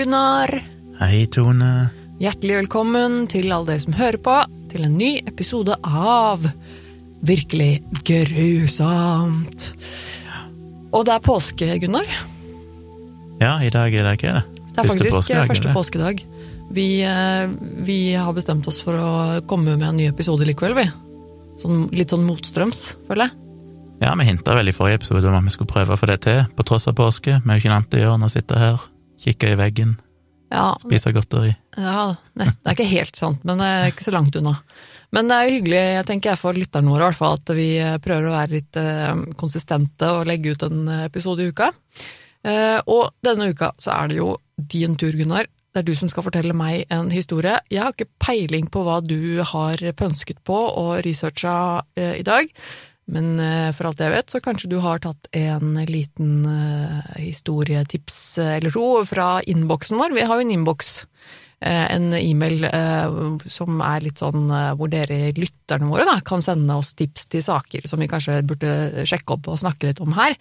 Gunnar. Hei, Tone. Hjertelig velkommen til alle dere som hører på, til en ny episode av Virkelig grusomt. Og det er påske, Gunnar. Ja, i dag er det ikke det? Det er faktisk påskedag, er første påskedag. Vi, eh, vi har bestemt oss for å komme med en ny episode likevel, vi. Sånn, litt sånn motstrøms, føler jeg. Ja, vi hinta vel i forrige episode om at vi skulle prøve å få det til, på tross av påske. Vi har jo ikke vant annet å gjøre når å sitte her, kikke i veggen, Ja, spise godteri. Ja, nesten. Det er ikke helt sant, men det er ikke så langt unna. Men det er jo hyggelig, jeg tenker jeg for lytterne våre i hvert fall, at vi eh, prøver å være litt eh, konsistente og legge ut en eh, episode i uka. Og denne uka så er det jo din tur, Gunnar. Det er du som skal fortelle meg en historie. Jeg har ikke peiling på hva du har pønsket på og researcha i dag. Men eh, for alt jeg vet, så kanskje du har tatt en liten eh, historietips eh, eller to fra innboksen vår. Vi har jo en innboks, en e-mail som er litt sånn hvor dere lytterne våre da, kan sende oss tips til saker som vi kanskje burde sjekke opp og snakke litt om her.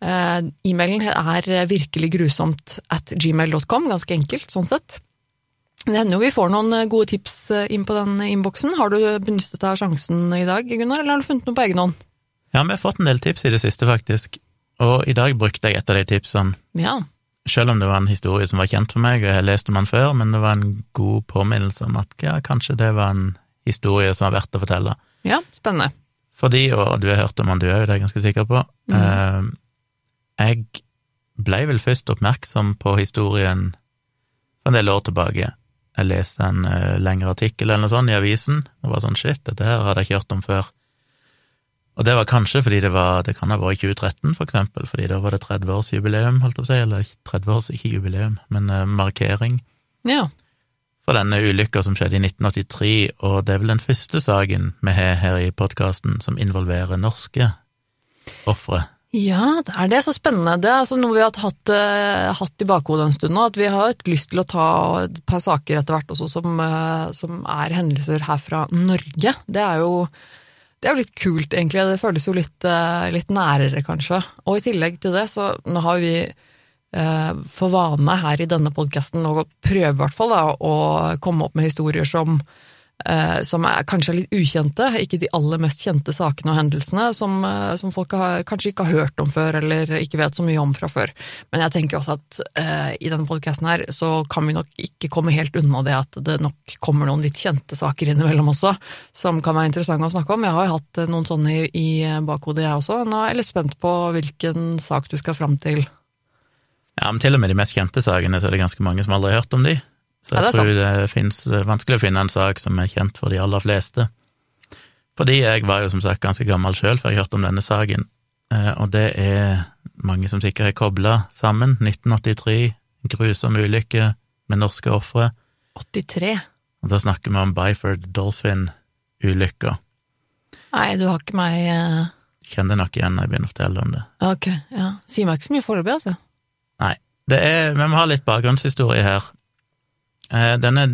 E-mailen er virkelig grusomt at gmail.com, ganske enkelt sånn sett. Det hender jo vi får noen gode tips inn på den innboksen. Har du benyttet deg av sjansen i dag, Gunnar, eller har du funnet noe på egen hånd? Ja, vi har fått en del tips i det siste, faktisk. Og i dag brukte jeg et av de tipsene, Ja, selv om det var en historie som var kjent for meg, og jeg leste lest om den før, men det var en god påminnelse om at ja, kanskje det var en historie som var verdt å fortelle. ja spennende. Fordi, og du har hørt om han du òg, det er jeg ganske sikker på, eh, jeg blei vel først oppmerksom på historien for en del år tilbake. Jeg leste en uh, lengre artikkel eller noe sånt i avisen, og var sånn shit, dette her hadde jeg ikke hørt om før. Og det var kanskje fordi det var, det kan ha vært i 2013, for eksempel, fordi da var det 30-årsjubileum, holdt jeg på å si, eller 30 års, ikke jubileum, men uh, markering Ja. for denne ulykka som skjedde i 1983, og det er vel den første saken vi har her i podkasten som involverer norske ofre. Ja, det er det så spennende. Det er altså noe vi har hatt, eh, hatt i bakhodet en stund nå, at vi har lyst til å ta et par saker etter hvert også som, eh, som er hendelser her fra Norge. Det er jo det er jo litt kult, egentlig. Det føles jo litt, eh, litt nærere, kanskje. Og i tillegg til det, så nå har vi eh, for vane her i denne podkasten å prøve, i hvert fall, da, å komme opp med historier som som er kanskje litt ukjente, ikke de aller mest kjente sakene og hendelsene, som, eh, som folk har, kanskje ikke har hørt om før, eller ikke vet så mye om fra før. Men jeg tenker også at eh, i denne podkasten her, så kan vi nok ikke komme helt unna det at det nok kommer noen litt kjente saker innimellom også, som kan være interessante å snakke om. Jeg har jo hatt eh, noen sånne i, i bakhodet, jeg også. Nå er jeg litt spent på hvilken sak du skal fram til. Ja, men til og med de mest kjente sakene, så er det ganske mange som aldri har hørt om de. Så jeg det er tror det finnes vanskelig å finne en sak som er kjent for de aller fleste. Fordi jeg var jo som sagt ganske gammel sjøl før jeg hørte om denne saken, eh, og det er mange som sikkert er kobla sammen. 1983, grusom ulykke med norske ofre. 83. Og da snakker vi om Byford Dolphin-ulykka. Nei, du har ikke meg uh... Kjenner nok igjen når jeg begynner å fortelle om det. Ok, ja. Sier meg ikke så mye foreløpig, altså. Nei. Det er, vi må ha litt bakgrunnshistorie her. Eh, Denne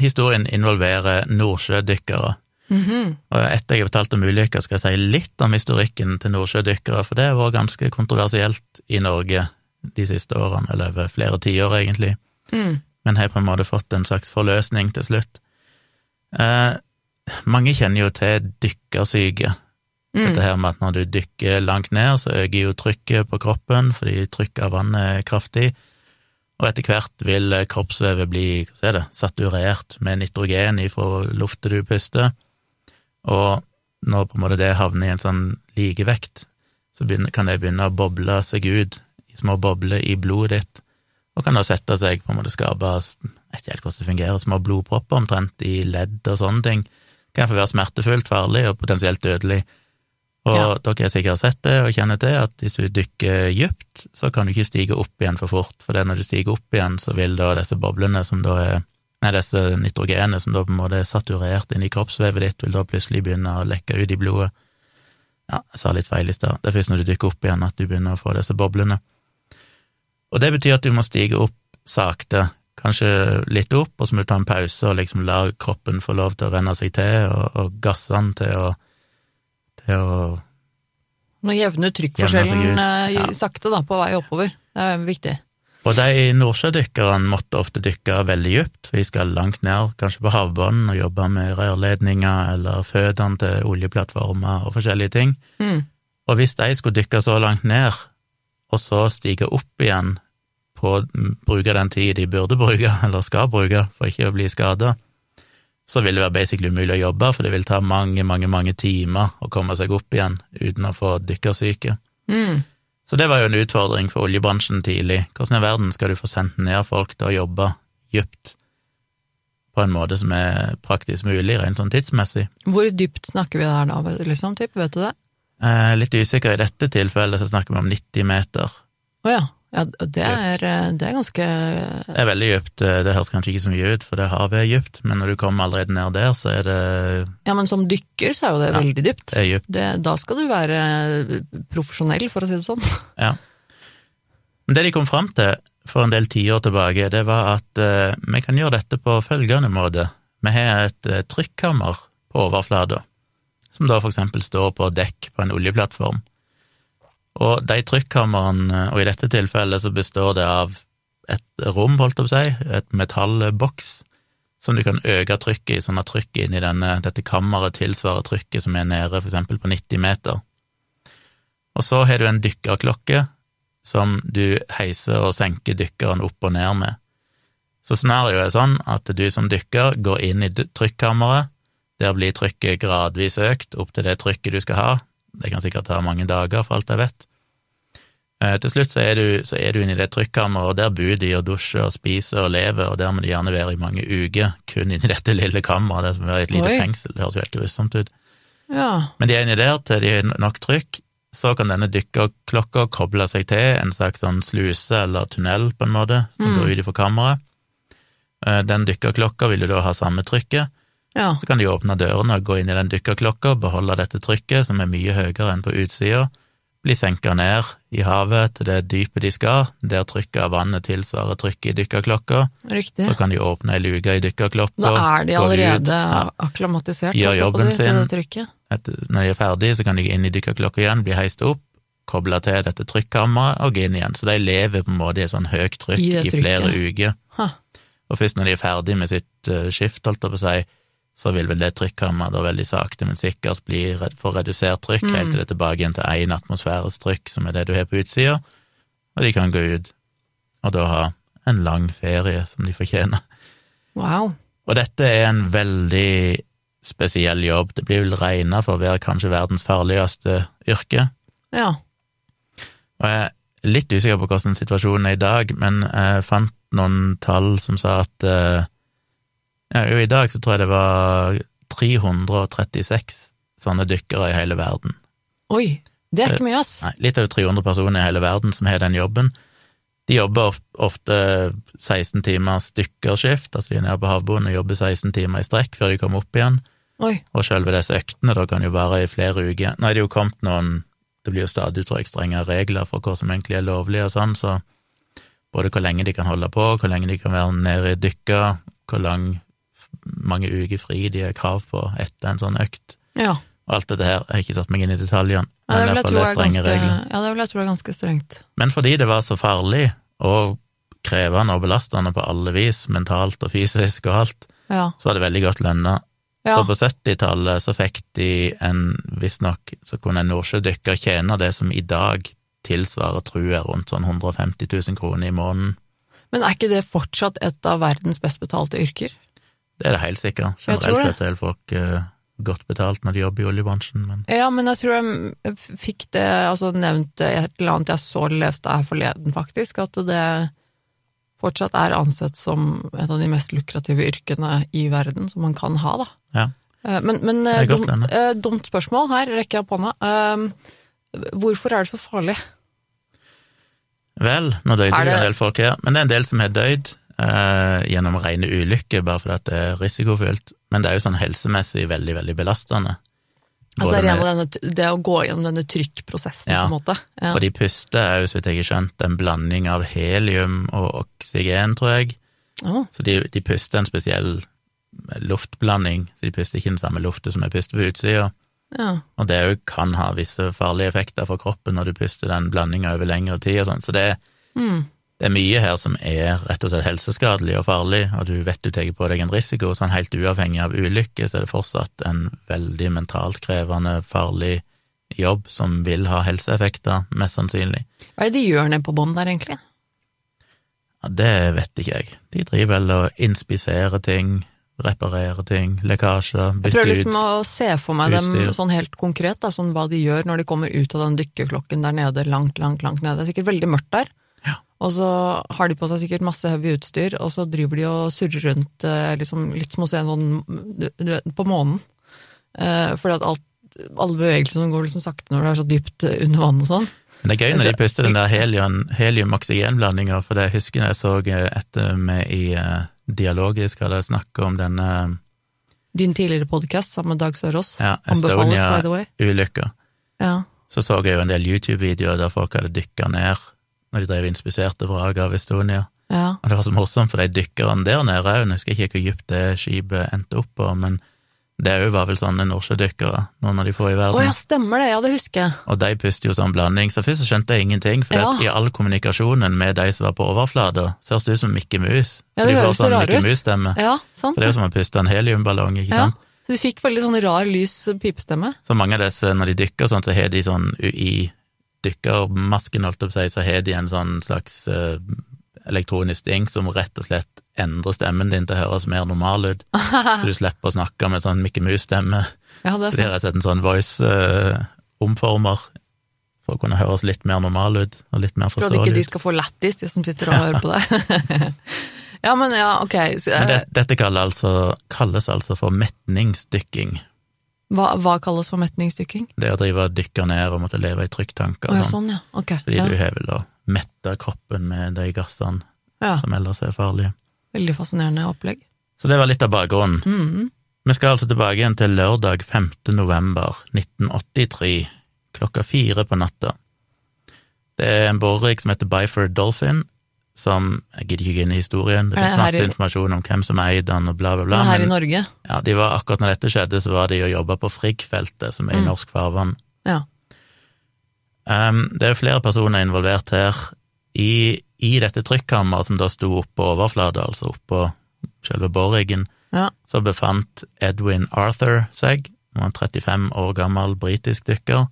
historien involverer nordsjødykkere. Mhm. Og etter jeg har fortalt om ulykker, skal jeg si litt om historikken til nordsjødykkere, for det har vært ganske kontroversielt i Norge de siste årene, eller over flere tiår, egentlig, Mm. men har på en måte fått en slags forløsning til slutt. Eh, mange kjenner jo til dykkersyke. Mm. Dette her med at når du dykker langt ned, så øker jo trykket på kroppen, fordi trykket av vannet er kraftig, og etter hvert vil eh, kroppsvevet bli hva er det, saturert med nitrogen ifra luftet du puster, og når på en måte det havner i en sånn likevekt, så kan det begynne å boble seg ut i små bobler i blodet ditt, og kan da sette seg, på en måte skape, jeg vet ikke helt hvordan det fungerer, små blodpropper omtrent i ledd og sånne ting. Det kan være smertefullt, farlig og potensielt dødelig. Og Ja. dere har sikkert sett det og kjenner til at hvis du dykker dypt, så kan du ikke stige opp igjen for fort, for det er når du stiger opp igjen, så vil da disse boblene som da er Nei, disse nitrogenene som da på en måte er saturert inn i kroppsvevet ditt, vil da plutselig begynne å lekke ut i blodet. Ja, jeg sa litt feil i stad. Det er først når du dykker opp igjen at du begynner å få disse boblene. Og det betyr at du må stige opp sakte, kanskje litt opp, og så må du ta en pause og liksom la kroppen få lov til å venne seg til, og, og gasse den til å, til å Nå jevner trykkforskjellen eh, ja. sakte da, på vei oppover. Det er viktig. Og de nordsjødykkerne måtte ofte dykke veldig dypt, for de skal langt ned, kanskje på havbunnen, og jobbe med rørledninger eller føttene til oljeplattformer og forskjellige ting. Mm. Og hvis de skulle dykke så langt ned, og så stige opp igjen på å bruke den tid de burde bruke, eller skal bruke, for ikke å bli skada, så vil det være basically umulig å jobbe, for det vil ta mange, mange, mange timer å komme seg opp igjen uten å få dykkersyke. Mm. Så det var jo en utfordring for oljebransjen tidlig. Hvordan i verden skal du få sendt ned folk til å jobbe dypt på en måte som er praktisk mulig, rent sånn tidsmessig? Hvor dypt snakker vi der da, liksom? Typ? Vet du det? Eh, litt usikker. I dette tilfellet så snakker vi om 90 meter. Å ja. Ja. Det er, eh, det er ganske Det er veldig dypt. Eh, det høres kanskje ikke så mye ut, for det havet er dypt, men når du kommer allerede ned der, så er det, Ja, men som dykker så er jo det Ja. veldig dypt. det er dypt. Det, da skal du være profesjonell, for å si det sånn. Ja. Men det de kom fram til for en del tiår tilbake, det var at uh, vi kan gjøre dette på følgende måte. Vi har et uh, trykkammer på overflata, som da for eksempel står på dekk på en oljeplattform. Og de trykkamrene, og i dette tilfellet så består det av et rom, holdt jeg på å si, et metallboks, som du kan øke trykket i, sånn at trykket inni denne, dette kammeret tilsvarer trykket som er nede for eksempel på 90 meter. Og så har du en dykkerklokke som du heiser og senker dykkeren opp og ned med. Så scenarioet er sånn at du som dykker går inn i trykkammeret, der blir trykket gradvis økt opp til det trykket du skal ha, det kan sikkert ta mange dager for alt jeg vet. Eh, Til slutt så er du, så er du inne i det trykkammeret, og der bor de og dusjer og spiser og lever, og der må de gjerne være i mange uker, kun inni dette lille kammeret, det som er et lite Oi. fengsel, det høres jo helt grusomt ut. Ja. Men de er inni der til de har nok trykk, så kan denne dykkerklokka koble seg til en slags sånn sluse eller tunnel, på en måte, som Mm. går ut ifra kammeret. Eh, Den dykkerklokka vil jo da ha samme trykket, ja. så kan de åpne dørene og gå inn i den dykkerklokka, beholde dette trykket, som er mye høyere enn på utsida, bli senka ned i havet til det dypet de skal, der trykket av vannet tilsvarer trykket i dykkerklokka, Riktig. så kan de åpne ei luke i dykkerklokka, Da er de allerede ja. akklimatisert Gjør jobben si, sin. etter, når de er ferdige, så kan de gå inn i dykkerklokka igjen, bli heist opp, koble til dette trykkammeret og gå inn igjen. Så de lever på en måte i et sånn høyt trykk I i, flere uker. Ha. Og først når de er ferdige med sitt uh, skift, holdt jeg på å si, så vil vel det trykkammeret da veldig sakte, men sikkert bli få redusert trykk, Mm. helt til det er tilbake igjen til én atmosfæres trykk, som er det du har på utsida, og de kan gå ut og da ha en lang ferie som de fortjener. Wow. Og dette er en veldig spesiell jobb. Det blir vel regna for å være kanskje verdens farligste yrke. Ja. Og jeg er litt usikker på hvordan situasjonen er i dag, men jeg fant noen tall som sa at eh, ja, jo, i dag så tror jeg det var 336 sånne dykkere i hele verden. Oi. Det er ikke mye, ass. Nei, litt over 300 personer i hele verden som har den jobben. De jobber ofte 16 timers dykkerskift, altså de er nede på havbunnen og jobber 16 timer i strekk før de kommer opp igjen. Oi. Og sjølve disse øktene da kan jo vare i flere uker. Nå er det jo kommet noen Det blir jo stadig tror jeg, strengere regler for hva som egentlig er lovlig og sånn, så både hvor lenge de kan holde på, hvor lenge de kan være nede i dykka, hvor lang, mange uker fri de har krav på etter en sånn økt. Ja. Og alt dette her, jeg har ikke satt meg inn i detaljene, Ja, det men i hvert fall det er er strenge ganske, regler. ja, det vil jeg tro er ganske strengt. Men fordi det var så farlig og krevende og belastende på alle vis, mentalt og fysisk og alt, Ja. så var det veldig godt lønna. Ja. Så på 70-tallet så fikk de en, visstnok, så kunne en nordsjødykker tjene det som i dag tilsvarer, tror jeg, rundt sånn 150 000 kroner i måneden. Men er ikke det fortsatt et av verdens best betalte yrker? Det er det helt sikkert. Generelt sett er folk eh, godt betalt når de jobber i oljebransjen, men Ja, men jeg tror jeg fikk det altså nevnt et eller annet jeg så leste her forleden, faktisk, at det fortsatt er ansett som et av de mest lukrative yrkene i verden som man kan ha, da. ja. Eh, Men, men eh, dumt, dumt spørsmål her, rekker jeg opp hånda. Eh, Hvorfor er det så farlig? Vel, nå døde det... jo en del folk her, men det er en del som har dødd eh, gjennom rene ulykker, bare fordi det er risikofylt. Men det er jo sånn helsemessig veldig, veldig belastende. Altså Både det, med- denne, det å gå gjennom denne trykkprosessen, Ja. på en måte. Ja. Og de puster er jo, så vidt jeg har skjønt, en blanding av helium og oksygen, tror jeg. Oh. Så de, de puster en spesiell luftblanding, så de puster ikke den samme lufta som jeg puster på utsida. ja. Og det òg kan ha visse farlige effekter for kroppen når du puster den blandinga over lengre tid og sånn. Så det, Mm. Det er mye her som er rett og slett helseskadelig og farlig, og du vet du tar på deg en risiko, sånn helt uavhengig av ulykke, så er det fortsatt en veldig mentalt krevende, farlig jobb som vil ha helseeffekter, mest sannsynlig. Hva er det de gjør nede på bånn der, egentlig? Ja, det vet ikke jeg. De driver vel og inspiserer ting, reparerer ting, lekkasjer, bytter ut Jeg prøver liksom å se for meg dem sånn helt konkret, da, sånn hva de gjør når de kommer ut av den dykkerklokken der nede, langt, langt, langt nede. Det er sikkert veldig mørkt der. Ja. Og så har de på seg sikkert masse heavy utstyr, og så driver de og surrer rundt eh, liksom, litt som å se en sånn du, vet, på månen. Eh, fordi at alt, alle bevegelsene går liksom sakte når du er så dypt eh, under vann og sånn. Men det er gøy når de puster den der helium- helium-oksygenblandinga, for det husker jeg så etter med i eh, Dialogisk hadde snakke om denne Din tidligere podkast sammen med Dag Sørås. ja. Estonia-ulykka. Ja. Så så jeg jo en del YouTube-videoer der folk hadde dykka ned når de drev inspiserte vraket av Estonia. ja. Og det var så morsomt, for de dykkerne der nede òg, jeg husker ikke hvor dypt det skipet endte opp på, men det òg var vel sånne nordsjødykkere, noen av de få i Å verden. ja, stemmer det, ja det husker jeg. Og de puster jo sånn blanding, så først så skjønte jeg ingenting, for Ja. i all kommunikasjonen med de som var på overflata, så høres det ut som Mikke Mus. Ja, det de høres så sånn rar ut. Mus-stemme. Ja, sant. For det er jo som å puste en heliumballong, ikke Ja. sant? Så du fikk veldig sånn rar, lys pipestemme. Så mange av disse, når de dykker sånn, så har de sånn i dykkermasken, holdt jeg på å si, så har de en sånn slags eh, elektronisk ding som rett og slett endrer stemmen din til å høres mer normal ut. så du slipper å snakke med sånn Mikke Mus-stemme. Ja, det Så de har sett en sånn voice-omformer for å kunne høres litt mer normal ut, og litt mer For at ikke de skal få lættis, de som sitter og hører på deg. ja, men ja, ok. Så, Men det, eh, dette kalles altså, kalles altså for metningsdykking. Hva, hva kalles for metningsdykking? Det å drive og dykke ned og måtte leve i trykktanker ja, sånn. sånn, ja. okay, Fordi Ja. du har vel å mette kroppen med de gassene ja. som ellers er farlige. Veldig fascinerende opplegg. Så det var litt av bakgrunnen. Mhm. Vi skal altså tilbake igjen til lørdag 5. november 1983, klokka fire på natta. Det er en borerigg som heter Byford Dolphin, som Jeg gidder ikke gå inn i historien, det Er masse i- informasjon om hvem som eide den og bla, bla, bla. her i Men Norge? ja, de var, akkurat når dette skjedde, så var de og jobba på Frigg-feltet, som er i Mm. norsk farvann. Ja. Um, det er flere personer involvert her. I, i dette trykkammeret som da sto oppå overflata, altså oppå selve borriggen, Ja. så befant Edwin Arthur seg, han var en 35 år gammel britisk dykker.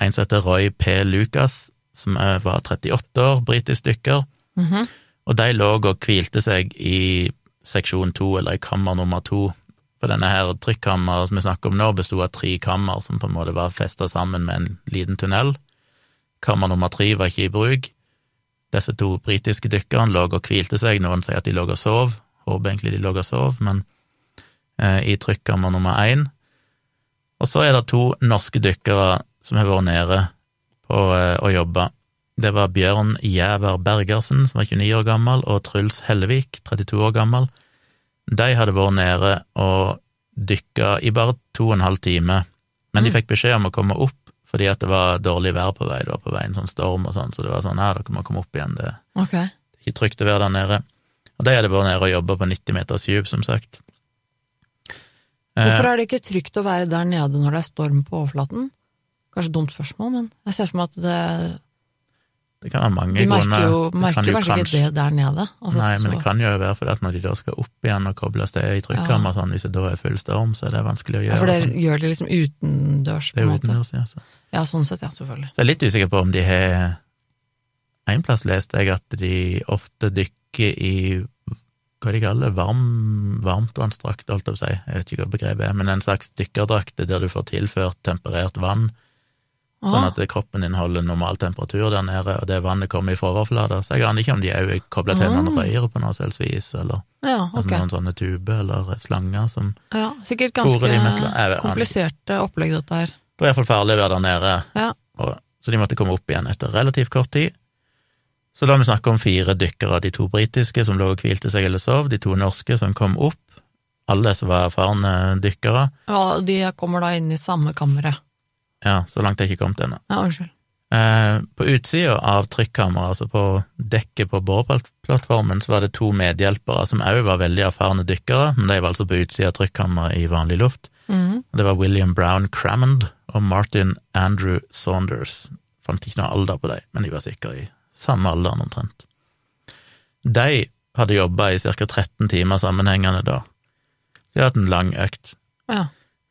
En som heter Roy P. Lucas, som var 38 år, britisk dykker. Mhm. Og de lå og hvilte seg i seksjon to, eller i kammer nummer to. For denne her trykkammeret som vi snakker om nå, bestod av tre kammer som på en måte var festa sammen med en liten tunnel. Kammer nummer tre var ikke i bruk. Disse to britiske dykkerne lå og hvilte seg, noen sier at de lå og sov, håper egentlig de lå og sov, men eh, i trykkammer nummer én. Og så er det to norske dykkere som har vært nede på eh, å jobbe. Det var Bjørn Jæver Bergersen, som var 29 år gammel, og Truls Hellevik, 32 år gammel. De hadde vært nede og dykka i bare to og en halv time, men de Mm. fikk beskjed om å komme opp fordi at det var dårlig vær på vei, det var på veien sånn storm og sånn, så det var sånn her, dere må komme opp igjen, det er ikke trygt å være der nede. Og de hadde vært nede og jobba på 90 meters dyp, som sagt. Eh, Hvorfor er det ikke trygt å være der nede når det er storm på overflaten? Kanskje dumt spørsmål, men jeg ser for meg at det, det kan være mange de merker grunner. jo merker kan jo kanskje ikke det der nede. Altså, Nei, men så- det kan jo være fordi at når de da skal opp igjen og kobles til i trykkammer, sånn, hvis det da er full storm, så er det vanskelig å gjøre. ja, for det sånn. gjør det liksom utendørs, Det på er en måte. utendørs, ja. Så. Ja, sånn sett, ja, selvfølgelig. så jeg er litt usikker på om de har En plass leste jeg at de ofte dykker i hva de kaller det, varm, varmtvannsdrakt, holdt jeg på å si, jeg vet ikke hva begrepet er, men en slags dykkerdrakt der du får tilført temperert vann, sånn at kroppen din holder normal temperatur der nede, og det vannet kommer fra overflata. Så jeg aner ikke om de òg er kobla til noen Ah. røyer på noe selvs vis, eller ja, okay. noen sånne tuber eller slanger som Ja, sikkert ganske jeg kompliserte opplegg, dette her. Det var iallfall farlig å være der nede, Ja. og, så de måtte komme opp igjen etter relativt kort tid. Så da vi snakket om fire dykkere, de to britiske som lå og hvilte seg eller sov, de to norske som kom opp, alle som var erfarne dykkere. Ja, de kommer da inn i samme kammeret. Ja, så langt jeg ikke kommet ennå. Ja, unnskyld. Eh, på utsida av trykkammeret, altså på dekket på boreplattformen, så var det to medhjelpere som òg var veldig erfarne dykkere, men de var altså på utsida av trykkammeret i vanlig luft. Mm. Det var William Brown Crammond og Martin Andrew Saunders. Fant ikke noe alder på dem, men de var sikkert i samme alderen omtrent. De hadde jobba i ca. 13 timer sammenhengende da. De hadde hatt en lang økt. Ja.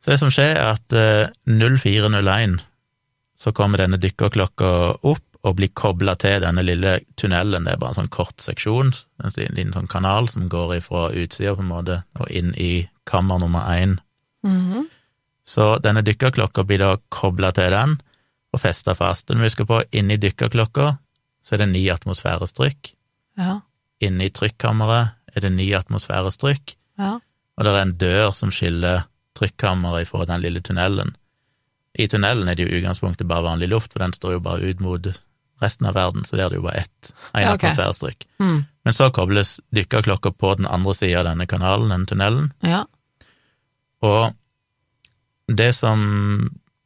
Så det som skjer, er at eh, 0401 så kommer denne dykkerklokka opp og blir kobla til denne lille tunnelen. Det er bare en sånn kort seksjon, en liten sånn kanal som går ifra utsida på en måte og inn i kammer nummer én. Mhm. Så denne dykkerklokka blir da kobla til den og festa fast. Men husker på, inni dykkerklokka så er det ni atmosfæres trykk. ja. Inni trykkammeret er det ni atmosfæres trykk. Ja. og det er en dør som skiller trykkammeret ifra den lille tunnelen. I tunnelen er det jo i utgangspunktet bare vanlig luft, for den står jo bare ut mot resten av verden, så der er det jo bare ett, én okay. atmosfærestrykk. atmosfæres trykk. Mm. Men så kobles dykkerklokka på den andre sida av denne kanalen, denne tunnelen, ja. og det som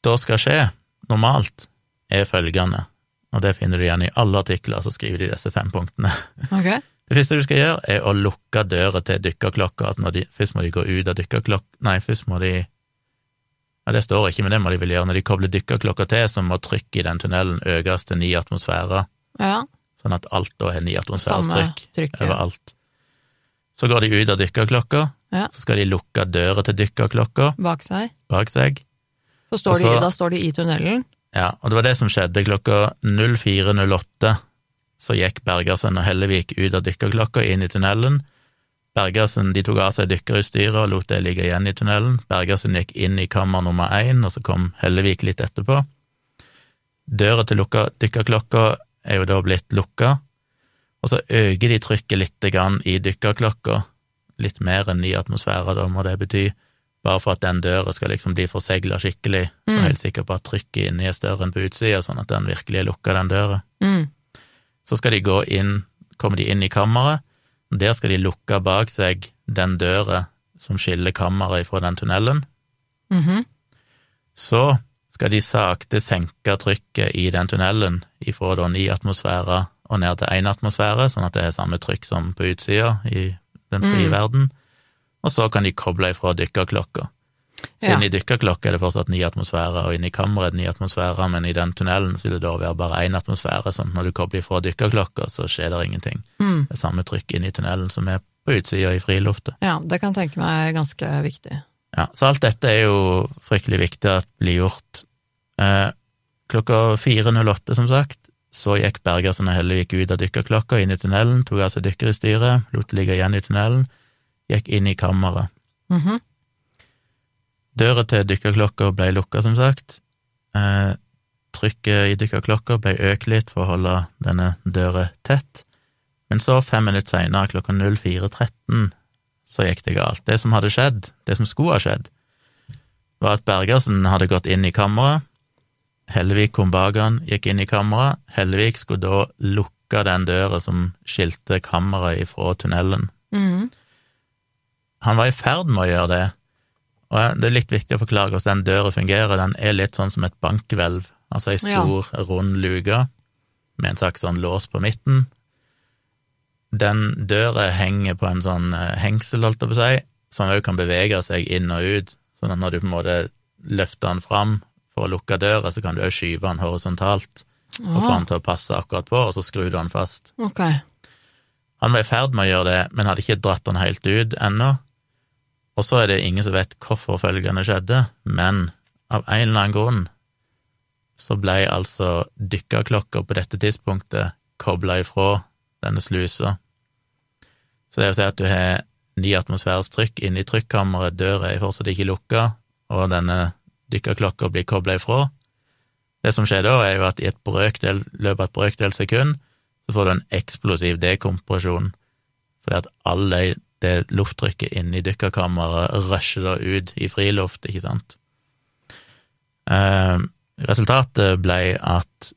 da skal skje, normalt, er følgende, og det finner du igjen i alle artikler, så skriver de disse fem punktene. Ok. Det første du skal gjøre, er å lukke døra til dykkerklokka. Altså de, først må de gå ut av dykkerklokka Nei, først må de Ja, det står ikke, men det må de vel gjøre. Når de kobler dykkerklokka til, så må trykket i den tunnelen økes til ni atmosfærer, Ja. sånn at alt da har ni atmosfæres trykk trykk. Ja. overalt. Så går de ut av dykkerklokka, Ja. så skal de lukke døra til dykkerklokka Bak seg. bak seg. Så står de, så- da står de i tunnelen. Ja, og det var det som skjedde klokka 04.08. Så gikk Bergersen og Hellevik ut av dykkerklokka inn i tunnelen. Bergersen de tok av seg dykkerutstyret og lot det ligge igjen i tunnelen. Bergersen gikk inn i kammer nummer én, og så kom Hellevik litt etterpå. Døra til dykkerklokka er jo da blitt lukka, og så øker de trykket litt grann i dykkerklokka, litt mer enn ny atmosfære da må det bety, bare for at den døra skal liksom bli forsegla skikkelig, og Mm. helt sikker på at trykket inni er større enn på utsida, sånn at den virkelig er lukka, den døra. Mm. Så skal de gå inn, kommer de inn i kammeret, og der skal de lukke bak seg den døra som skiller kammeret fra den tunnelen. Mhm. Så skal de sakte senke trykket i den tunnelen ifra da ni atmosfærer og ned til én atmosfære, sånn at det er samme trykk som på utsida i den frie Mm. verden. Og så kan de koble ifra dykkerklokka. Så Ja. inni dykkerklokka er det fortsatt ni atmosfærer, og inni kammeret er det ni atmosfærer, men i den tunnelen vil det da være bare én atmosfære, sånn at når du kobler ifra dykkerklokka, så skjer det ingenting. Mm. Det er samme trykk inni tunnelen som er på utsida i frilufta. Ja, det kan jeg tenke meg er ganske viktig. Ja, så alt dette er jo fryktelig viktig at blir gjort. Eh, klokka 4.08, som sagt, så gikk Bergersen og Hellevik ut av dykkerklokka, inn i tunnelen, tok av seg dykkerutstyret, lot det ligge igjen i tunnelen, gikk inn i kammeret. Mhm. Døra til dykkerklokka ble lukka, som sagt. Eh, trykket i dykkerklokka ble økt litt for å holde denne døra tett. Men så, fem minutter seinere, klokka 04.13, så gikk det galt. Det som hadde skjedd, det som skulle ha skjedd, var at Bergersen hadde gått inn i kammeret. Hellevik kom bak han, gikk inn i kammeret. Hellevik skulle da lukke den døra som skilte kammeret ifra tunnelen. Mm. Han var i ferd med å gjøre det, og det er litt viktig å forklare hvordan den døra fungerer. Den er litt sånn som et bankhvelv, altså ei stor, rund luke med en slags sånn lås på midten. Den døra henger på en sånn eh, hengsel, holdt jeg på å si, som òg kan bevege seg inn og ut, sånn at når du på en måte løfter den fram for å lukke døra, så kan du òg skyve den horisontalt og få den til å passe akkurat på, og så skrur du den fast. Okay. Han var i ferd med å gjøre det, men hadde ikke dratt den helt ut ennå. Og så er det ingen som vet hvorfor følgende skjedde, men av en eller annen grunn så ble altså dykkerklokka på dette tidspunktet kobla ifra denne slusa. Så det å si at du har ni atmosfæres trykk inne i trykkammeret, døra er fortsatt ikke lukka, og denne dykkerklokka blir kobla ifra. Det som skjer da, er jo at i et brøkdel, løpet av et brøkdel sekund så får du en eksplosiv dekompresjon, fordi at alle det lufttrykket inni dykkerkammeret rusher da ut i friluft, ikke sant. Eh, resultatet ble at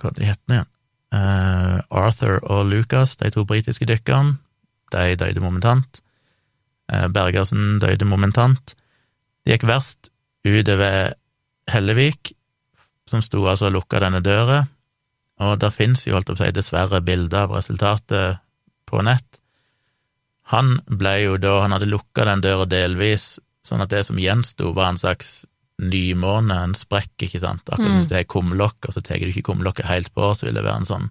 Hva het de igjen? Eh, Arthur og Lucas, de to britiske dykkerne, de døde momentant. Eh, Bergersen døde momentant. Det gikk verst utover Hellevik, som sto altså og lukka denne døra, og der finnes jo, holdt jeg på å si, dessverre bilder av resultatet på nett. Han ble jo da, han hadde lukka den døra delvis, sånn at det som gjensto var en slags nymåne, en sprekk, ikke sant, akkurat som Mm. det du har kumlokk, og så tar du ikke kumlokket helt på, så vil det være en sånn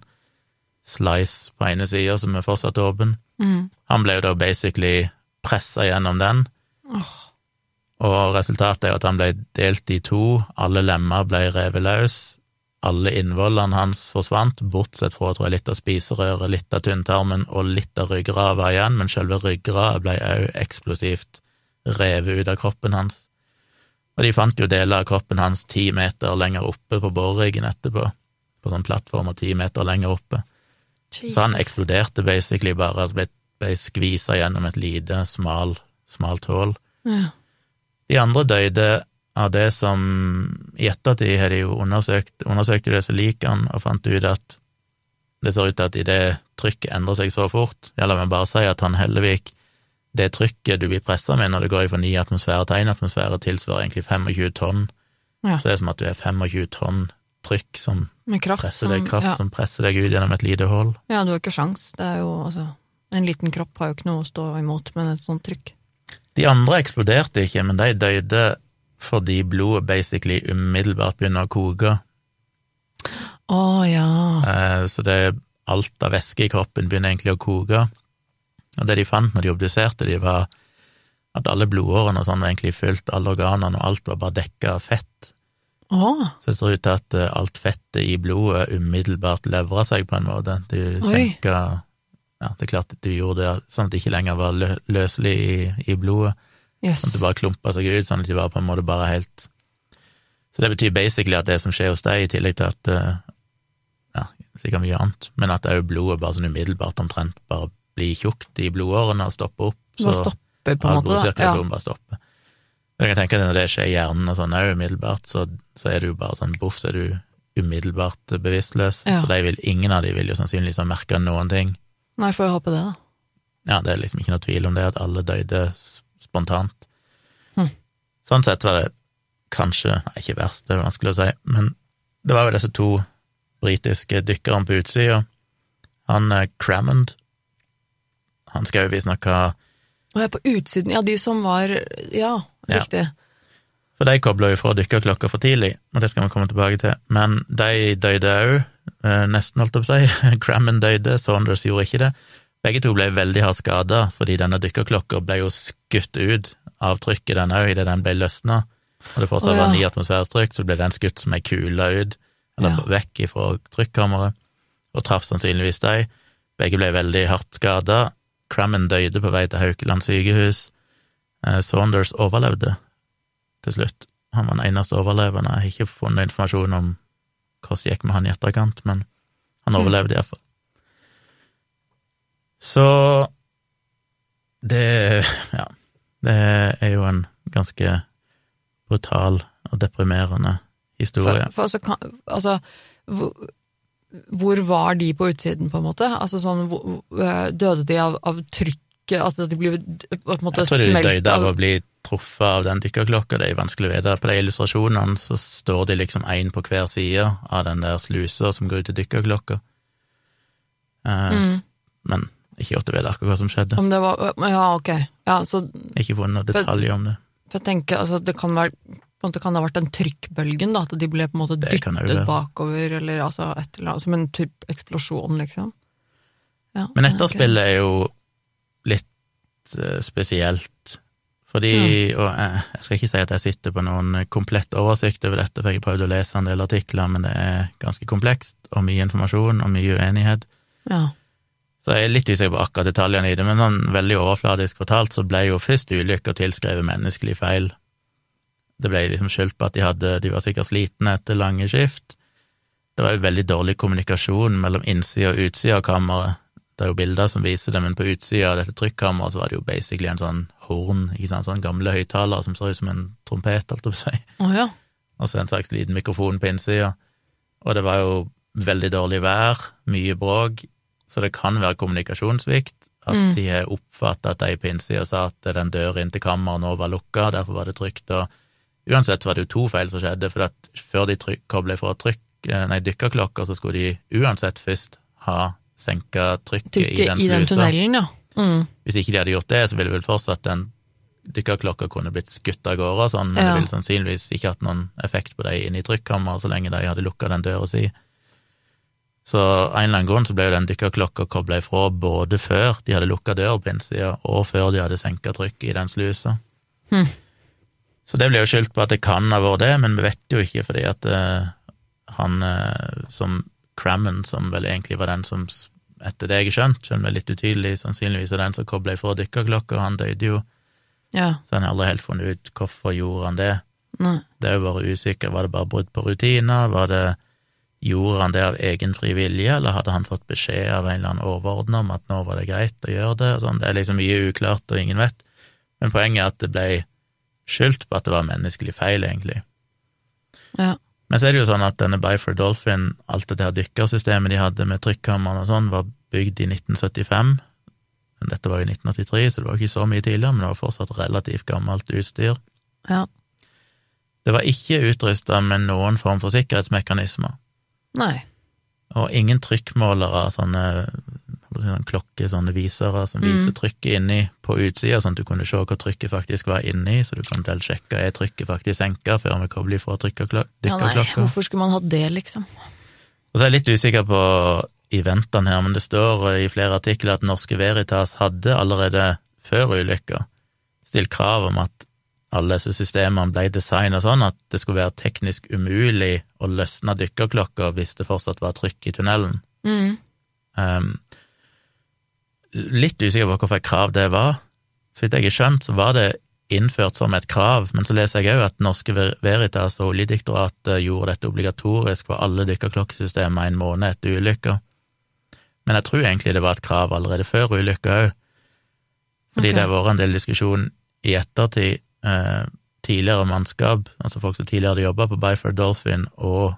slice på ene sida som er fortsatt åpen. Mm. Han ble jo da basically pressa gjennom den, oh. og resultatet er jo at han ble delt i to, alle lemmer ble revet løs, alle innvollene hans forsvant, bortsett fra tror jeg, litt av spiserøret, litt av tynntarmen og litt av ryggraden var igjen, men selve ryggraden ble også eksplosivt revet ut av kroppen hans. Og de fant jo deler av kroppen hans ti meter lenger oppe på boreriggen etterpå, på sånn plattform og ti meter lenger oppe. Så han eksploderte basically bare, altså ble, ble skvisa gjennom et lite, smal, smalt hull. Ja. De andre døde av det som I ettertid har de jo undersøkt, undersøkte disse likene og fant ut at det ser ut til at idet trykket endrer seg så fort Ja, la meg bare si at han Hellevik Det trykket du blir pressa med når det går fra 9 atmosfære til 1 atmosfære, tilsvarer egentlig 25 tonn. Ja. Så det er som at du er 25 tonn trykk som presser deg, som- kraft ja. som presser deg ut gjennom et lite hull. ja, du har ikke sjans. Det er jo altså En liten kropp har jo ikke noe å stå imot med et sånt trykk. De andre eksploderte ikke, men de døde fordi blodet basically umiddelbart begynner å koke. Å ja. Eh, Så det er alt av væske i kroppen begynner egentlig å koke. Og det de fant når de obduserte de, var at alle blodårene og sånn var egentlig fylt, alle organene og alt var bare dekka av fett. Oh. Så det ser ut til at eh, alt fettet i blodet umiddelbart levra seg på en måte. De senka Ja, det er klart at du gjorde det sånn at det ikke lenger var lø løselig i, i blodet. Jøss. Sånn at det bare klumper seg ut, sånn at de var på en måte bare helt Så det betyr basically at det som skjer hos deg, i tillegg til at eh, Ja, sikkert mye annet, men at òg blodet bare sånn umiddelbart omtrent bare blir tjukt i blodårene og stopper opp. Bare stopper, på en måte. da. Ja. bare stopper. Jeg kan tenke at når det skjer i hjernen og sånn òg umiddelbart, så, så er du jo bare sånn boff, så er du umiddelbart bevisstløs. Ja. Så vil, ingen av de vil jo sannsynligvis ha merka noen ting. Nei, får jo håpe det, da. Ja, det er liksom ikke noe tvil om det, at alle døde spontant. Hm. Sånn sett var det kanskje, nei, ikke verst, det er vanskelig å si, men det var jo disse to britiske dykkerne på utsida. Han eh, Crammond, han skal jo visstnok ha Og jeg er på utsiden, ja, de som var Ja, Ja. riktig. For de kobla jo fra dykkerklokka for tidlig, og det skal vi komme tilbake til. Men de døde òg, nesten, holdt jeg på å si. Crammond døde, Saunders gjorde ikke det. Begge to ble veldig hardt skada, fordi denne dykkerklokka ble jo skutt ut av trykket, den òg, idet den ble løsna. Og det fortsatt oh, ja. var ni atmosfæres trykk, så ble den skutt som ei kule ut, eller Ja. vekk ifra trykkammeret, og traff sannsynligvis dem. Begge ble veldig hardt skada. Crammond døde på vei til Haukeland sykehus. Eh, Saunders overlevde til slutt. Han var den eneste overlevende. Jeg har ikke funnet informasjon om hvordan det gikk med han i etterkant, men han Mm. overlevde iallfall. Så det Ja, det er jo en ganske brutal og deprimerende historie. For, for altså, kan, altså hvor, hvor var de på utsiden, på en måte? Altså sånn, hvor- hvor- Døde de av, av trykket? Altså de ble på en måte Jeg tror de døde av av å bli truffet av den dykkerklokka, det er vanskelig å vite. På de illustrasjonene så står de liksom én på hver side av den der slusa som går ut til dykkerklokka. Eh, Mm. Men ikke gjort å vite akkurat hva som skjedde. Om det var Ja, ok. Ja, så Ikke funnet noen detaljer om det. For jeg tenker, altså, det kan være på en måte kan det ha vært den trykkbølgen, da, at de ble på en måte dyttet bakover, eller altså et eller annet, som en typ eksplosjon, liksom. Ja, Men etterspillet etterspillet er jo litt uh, spesielt. Fordi, og jeg, jeg skal ikke si at jeg sitter på noen komplett oversikt over dette, for jeg har prøvd å lese en del artikler, men det er ganske komplekst, og mye informasjon, og mye uenighet. Ja. Så jeg er litt usikker på akkurat detaljene i det, men sånn veldig overfladisk fortalt så ble jo først ulykka tilskrevet menneskelig feil. Det ble liksom skyldt på at de hadde, de var sikkert slitne etter lange skift. Det var jo veldig dårlig kommunikasjon mellom innsida og utsida av kammeret. Det er jo bilder som viser det, men på utsida av dette trykkammeret så var det jo basically en sånn horn, ikke sant, sånn gamle høyttalere som så ut som en trompet, holdt jeg på å si Å ja. og så en slags liten mikrofon på innsida. Og det var jo veldig dårlig vær, mye bråk, så det kan være kommunikasjonssvikt. At Mm. de har oppfatta at de på innsida sa at den døra inn til kammeret nå var lukka, derfor var det trygt. Og uansett var det jo to feil som skjedde, for at før de kobla fra trykk, eh, nei, dykkerklokka, så skulle de uansett først ha senka trykket, i Trykket den i den tunnelen, ja. Mm. Hvis ikke de hadde gjort det, så ville vel fortsatt den dykkerklokka kunne blitt skutt av gårde og sånn, men Ja. det ville sannsynligvis ikke hatt noen effekt på de inne i trykkammeret så lenge de hadde lukka den døra si. Så av en eller annen grunn så ble jo den dykkerklokka kobla ifra både før de hadde lukka døra på innsida, og før de hadde senka trykket i den slusa. Hm. Så det blir jo skyldt på at det kan ha vært det, men vi vet jo ikke, fordi at uh, han uh, som Crammen, som vel egentlig var den som, etter det jeg har skjønt, skjønner meg litt utydelig, sannsynligvis er den som kobla ifra dykkerklokka, han døde jo, Ja. så han har aldri helt funnet ut hvorfor gjorde han det. Nei. Det er jo bare usikker. Var det bare brudd på rutiner? Var det Gjorde han det av egen fri vilje, eller hadde han fått beskjed av en eller annen overordna om at nå var det greit å gjøre det? Sånn. Det er liksom mye uklart, og ingen vet. Men poenget er at det ble skyldt på at det var menneskelig feil, egentlig. Ja. Men så er det jo sånn at denne Byford Dolphin, alt det her dykkersystemet de hadde med trykkammeren og sånn, var bygd i 1975. Men dette var jo i 1983, så det var ikke så mye tidligere, men det var fortsatt relativt gammelt utstyr. Ja. Det var ikke utrusta med noen form for sikkerhetsmekanismer. Nei. Og ingen trykkmålere, sånne, sånne sånne visere som Mm. viser trykket inni på utsida, sånn at du kunne se hva trykket faktisk var inni, så du kan til sjekke er trykket faktisk senka før vi kobler ifra dykkerklokka. Ja, nei. Hvorfor skulle man ha det, liksom? Og så er jeg litt usikker på eventene her, men det står i flere artikler at Norske Veritas hadde allerede før ulykka stilt krav om at alle disse systemene ble designet sånn at det skulle være teknisk umulig å løsne dykkerklokka hvis det fortsatt var trykk i tunnelen. Mm. Um, litt usikker på hvorfor et krav det var. Så vidt jeg har skjønt, så var det innført som et krav, men så leser jeg òg at Norske Veritas og Oljedirektoratet gjorde dette obligatorisk for alle dykkerklokkesystemer en måned etter ulykka. Men jeg tror egentlig det var et krav allerede før ulykka òg, fordi okay. det har vært en del diskusjon i ettertid. Eh, tidligere mannskap, altså folk som tidligere hadde jobba på Byford Dolphin, og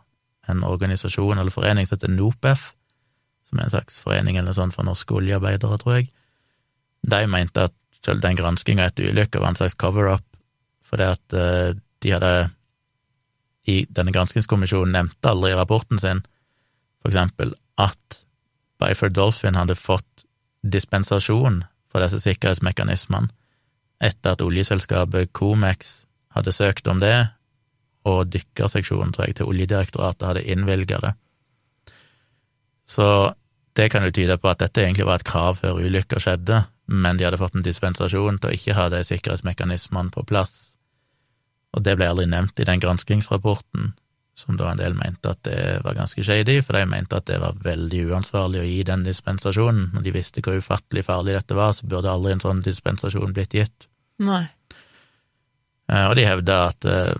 en organisasjon eller forening som heter NOPEF, som er en slags forening eller sånn for norske oljearbeidere, tror jeg, de mente at selv den granskinga etter ulykka var en slags cover-up, fordi at eh, de hadde i Denne granskingskommisjonen nevnte aldri i rapporten sin for eksempel at Byford Dolphin hadde fått dispensasjon for disse sikkerhetsmekanismene etter at oljeselskapet Comex hadde søkt om det, og dykkerseksjonen, tror jeg, til Oljedirektoratet hadde innvilga det. Så det kan jo tyde på at dette egentlig var et krav før ulykka skjedde, men de hadde fått en dispensasjon til å ikke ha de sikkerhetsmekanismene på plass. Og det ble aldri nevnt i den granskingsrapporten, som da en del mente at det var ganske shady, for de mente at det var veldig uansvarlig å gi den dispensasjonen. Når de visste hvor ufattelig farlig dette var, så burde aldri en sånn dispensasjon blitt gitt. Nei. Eh, Og de hevda at eh,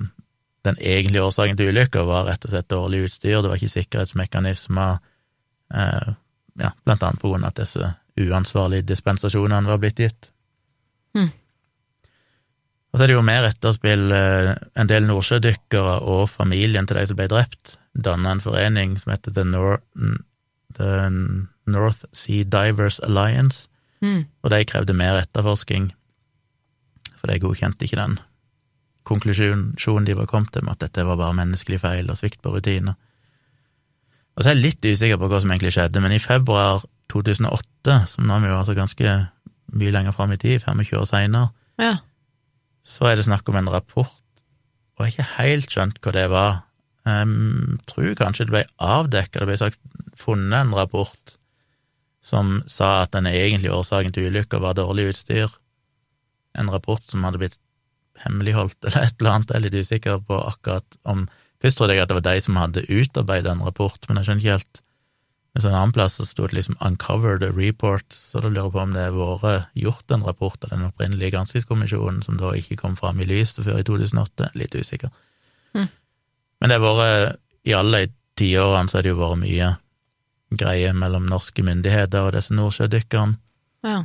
den egentlige årsaken til ulykka var rett og slett dårlig utstyr, det var ikke sikkerhetsmekanismer, eh, ja, blant annet på grunn av at disse uansvarlige dispensasjonene var blitt gitt. Hm. Og så er det jo mer etterspill. En del nordsjødykkere og familien til de som ble drept, danna en forening som heter The, Nor The North Sea Divers Alliance, Mm. og de krevde mer etterforsking, for de godkjente ikke den konklusjonen de var kommet til med at dette var bare menneskelig feil og svikt på rutiner. Og så er jeg litt usikker på hva som egentlig skjedde, men i februar 2008, som nå er vi jo altså ganske mye lenger fram i tid, 25 år seinere, Ja. så er det snakk om en rapport, og jeg har ikke helt skjønt hva det var. Jeg tror kanskje det ble avdekka, det ble sagt funnet en rapport som sa at den egentlige årsaken til ulykka var dårlig utstyr. En rapport som hadde blitt hemmeligholdt eller et eller annet, jeg er litt usikker på akkurat om Først trodde jeg at det var de som hadde utarbeidet en rapport, men jeg skjønner ikke helt En sånn annen plass så sto det liksom 'uncovered report', så da lurer jeg på om det har vært gjort en rapport av den opprinnelige granskingskommisjonen, som da ikke kom fram i lyset før i 2008. Litt usikker. Mm. Men det har vært I alle tiårene så har det jo vært mye greie mellom norske myndigheter og disse nordsjødykkerne. Ja.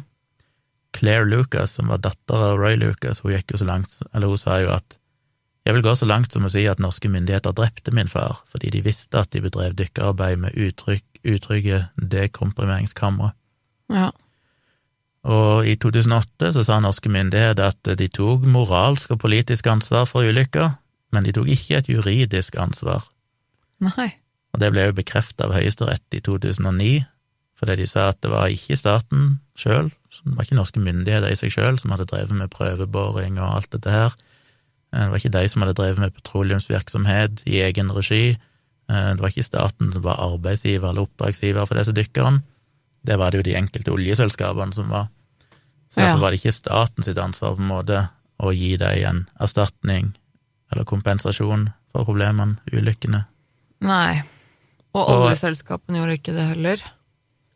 Claire Lucas, som var datter av Roy Lucas, hun gikk jo så langt, eller hun sa jo at jeg vil gå så langt som å si at norske myndigheter drepte min far, fordi de visste at de bedrev dykkerarbeid med utrygg, utrygge dekomprimeringskamre. Ja. Og i 2008 så sa norske myndigheter at de tok moralsk og politisk ansvar for ulykka, men de tok ikke et juridisk ansvar. Nei. Og det ble jo bekreftet av Høyesterett i 2009, fordi de sa at det var ikke staten sjøl, det var ikke norske myndigheter i seg sjøl som hadde drevet med prøveboring og alt dette her. Det var ikke de som hadde drevet med petroleumsvirksomhet i egen regi. Eh, Det var ikke staten som var arbeidsgiver eller oppdragsgiver for disse dykkerne. Det var det jo de enkelte oljeselskapene som var. Så derfor var det ikke staten sitt ansvar på en måte å gi dem en erstatning eller kompensasjon for problemene, ulykkene. Nei. Og- oljeselskapene gjorde ikke det heller.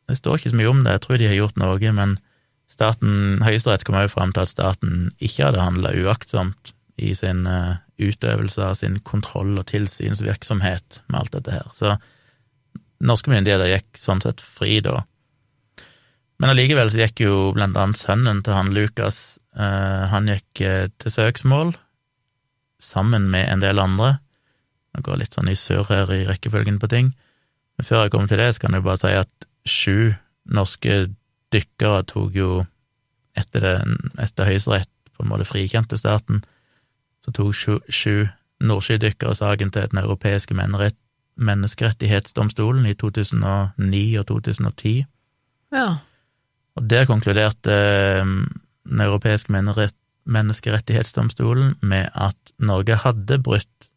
Det står ikke så mye om det, jeg tror de har gjort noe, men staten, Høyesterett kom også fram til at staten ikke hadde handla uaktsomt i sin eh, utøvelse av sin kontroll- og tilsynsvirksomhet med alt dette her. Så norske myndigheter gikk sånn sett fri da. Men allikevel så gikk jo blant annet sønnen til han Lukas, eh, han gikk eh, til søksmål sammen med en del andre. Jeg går litt sånn i surr her i rekkefølgen på ting. Men før jeg kommer til det, så kan jeg bare si at sju norske dykkere tok jo etter, det, etter Høyesterett på en måte frikjente staten, så tok sju, sju nordsjødykkere saken til Den europeiske menneskerettighetsdomstolen i 2009 og 2010. Ja. Og der konkluderte eh, Den europeiske menneskerettighetsdomstolen med at Norge hadde brutt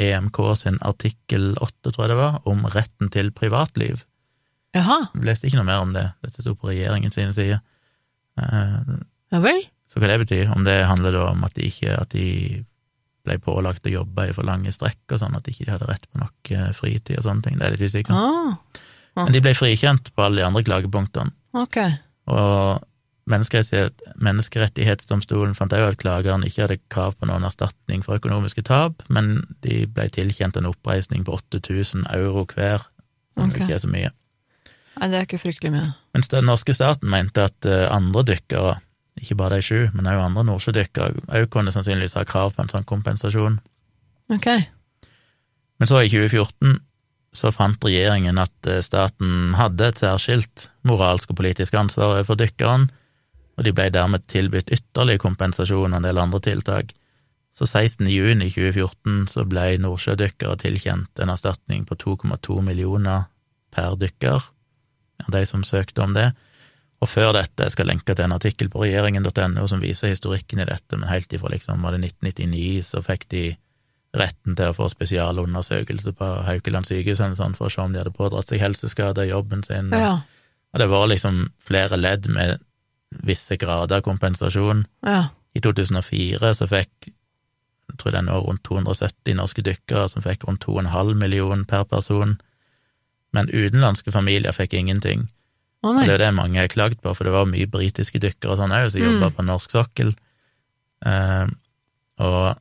EMK sin artikkel 8, tror jeg det var, om retten til privatliv. Jaha. Jeg leste ikke noe mer om det, dette sto på regjeringens sine sider. Eh, Ja vel. Så hva det betyr, om det handler da om at de ikke at de ble pålagt å jobbe i for lange strekk og sånn, at de ikke hadde rett på nok eh, fritid og sånne ting, det er litt usikkert. Ah, Men de ble frikjent på alle de andre klagepunktene. ok. Og menneskerettighet, Menneskerettighetsdomstolen fant òg at klageren ikke hadde krav på noen erstatning for økonomiske tap, men de ble tilkjent en oppreisning på 8000 euro hver, som okay. ikke er så mye. Nei, det er ikke fryktelig mye. Mens den norske staten mente at eh, andre dykkere, ikke bare de sju, men også andre nordsjødykkere, òg kunne sannsynligvis ha krav på en sånn kompensasjon. Ok. Men så, i 2014, så fant regjeringen at eh, staten hadde et særskilt moralsk og politisk ansvar overfor dykkeren, og de ble dermed tilbudt ytterligere kompensasjon og en del andre tiltak. Så 16. juni 2014 så ble nordsjødykkere tilkjent en erstatning på 2,2 millioner per dykker, av de som søkte om det. Og før dette, jeg skal lenke til en artikkel på regjeringen.no som viser historikken i dette, men helt ifra liksom var det 1999 så fikk de retten til å få spesialundersøkelse på Haukeland sykehus sånn, for å se om de hadde pådratt seg helseskade i jobben sin. Ja. Og det var liksom flere ledd med visse grader av kompensasjon. Ja. I 2004 så fikk jeg tror det er nå rundt 270 norske dykkere som fikk rundt 2,5 millioner per person, men utenlandske familier fikk ingenting. Å Og det er det mange har klagd på, for det var mye britiske dykkere og sånn òg som jobba Mm. på norsk sokkel. Eh, og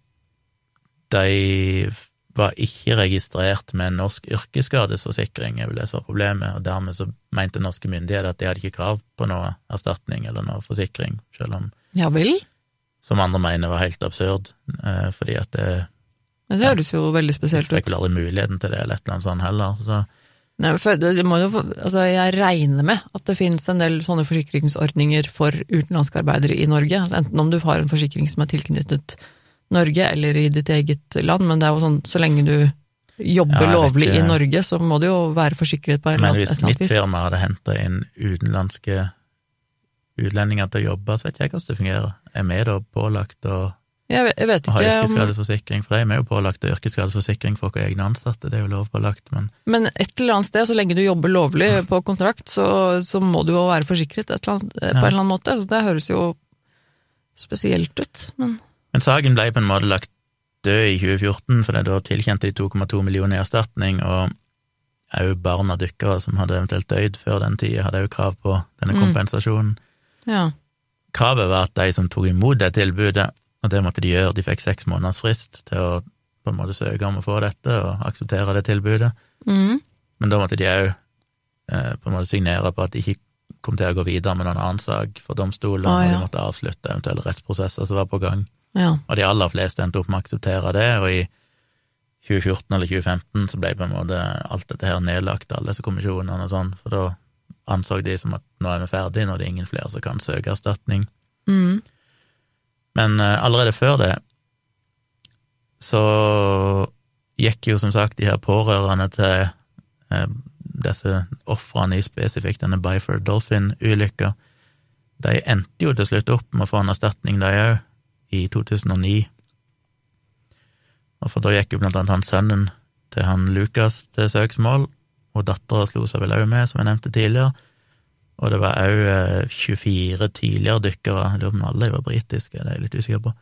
de var ikke registrert med norsk yrkesskadeforsikring, er vel det som var problemet, og dermed så mente norske myndigheter at de hadde ikke krav på noe erstatning eller noe forsikring, selv om, Ja vel? som andre mener var helt absurd, eh, fordi at det Men det høres jo veldig spesielt ut. fikk vel aldri muligheten til det, eller et eller annet sånt heller, så Nei, jo, altså jeg regner med at det finnes en del sånne forsikringsordninger for utenlandske arbeidere i Norge, altså enten om du har en forsikring som er tilknyttet Norge eller i ditt eget land, men det er jo sånn, så lenge du jobber Ja, lovlig ikke. i Norge, så må du jo være forsikret på et eller annet, vis. Men hvis mitt firma hadde henta inn utenlandske utlendinger til å jobbe, så vet ikke jeg hvordan det fungerer. Er vi da pålagt å Jeg vet, jeg vet å ha ikke om yrkesskadesforsikring? For de er jo pålagt yrkesskadeforsikring for våre egne ansatte, det er jo lovpålagt, men Men et eller annet sted, så lenge du jobber lovlig på kontrakt, så, så må du jo være forsikret et eller annet, på en Ja. eller annen måte. Så det høres jo spesielt ut, men Men saken ble på en måte lagt død i 2014, for det da tilkjente de 2,2 millioner i erstatning, og òg barn av dykkere som hadde eventuelt dødd før den tida, hadde òg krav på denne Mm. kompensasjonen. ja. Kravet var at de som tok imot det tilbudet, og det måtte de gjøre, de fikk seks måneders frist til å på en måte søke om å få dette og akseptere det tilbudet, Mm. men da måtte de òg eh, på en måte signere på at de ikke kom til å gå videre med noen annen sak for domstolen, Ah, og de måtte avslutte eventuelle rettsprosesser som var på gang. ja. Og de aller fleste endte opp med å akseptere det, og i 2014 eller 2015 så ble på en måte alt dette her nedlagt, alle disse kommisjonene og sånn, for da anså de som at nå er vi ferdige, nå er det ingen flere som kan søke erstatning. Mm. Men eh, allerede før det så gikk jo som sagt de her pårørende til eh, disse ofrene i spesifikt denne Byford Dolphin-ulykka, de endte jo til slutt opp med å få en erstatning, de òg, i 2009. Og for da gikk jo blant annet han sønnen til han Lukas til søksmål, og dattera slo seg vel òg med, som jeg nevnte tidligere. Og det var òg 24 tidligere dykkere, jeg lurer på om alle var britiske, det er jeg litt usikker på,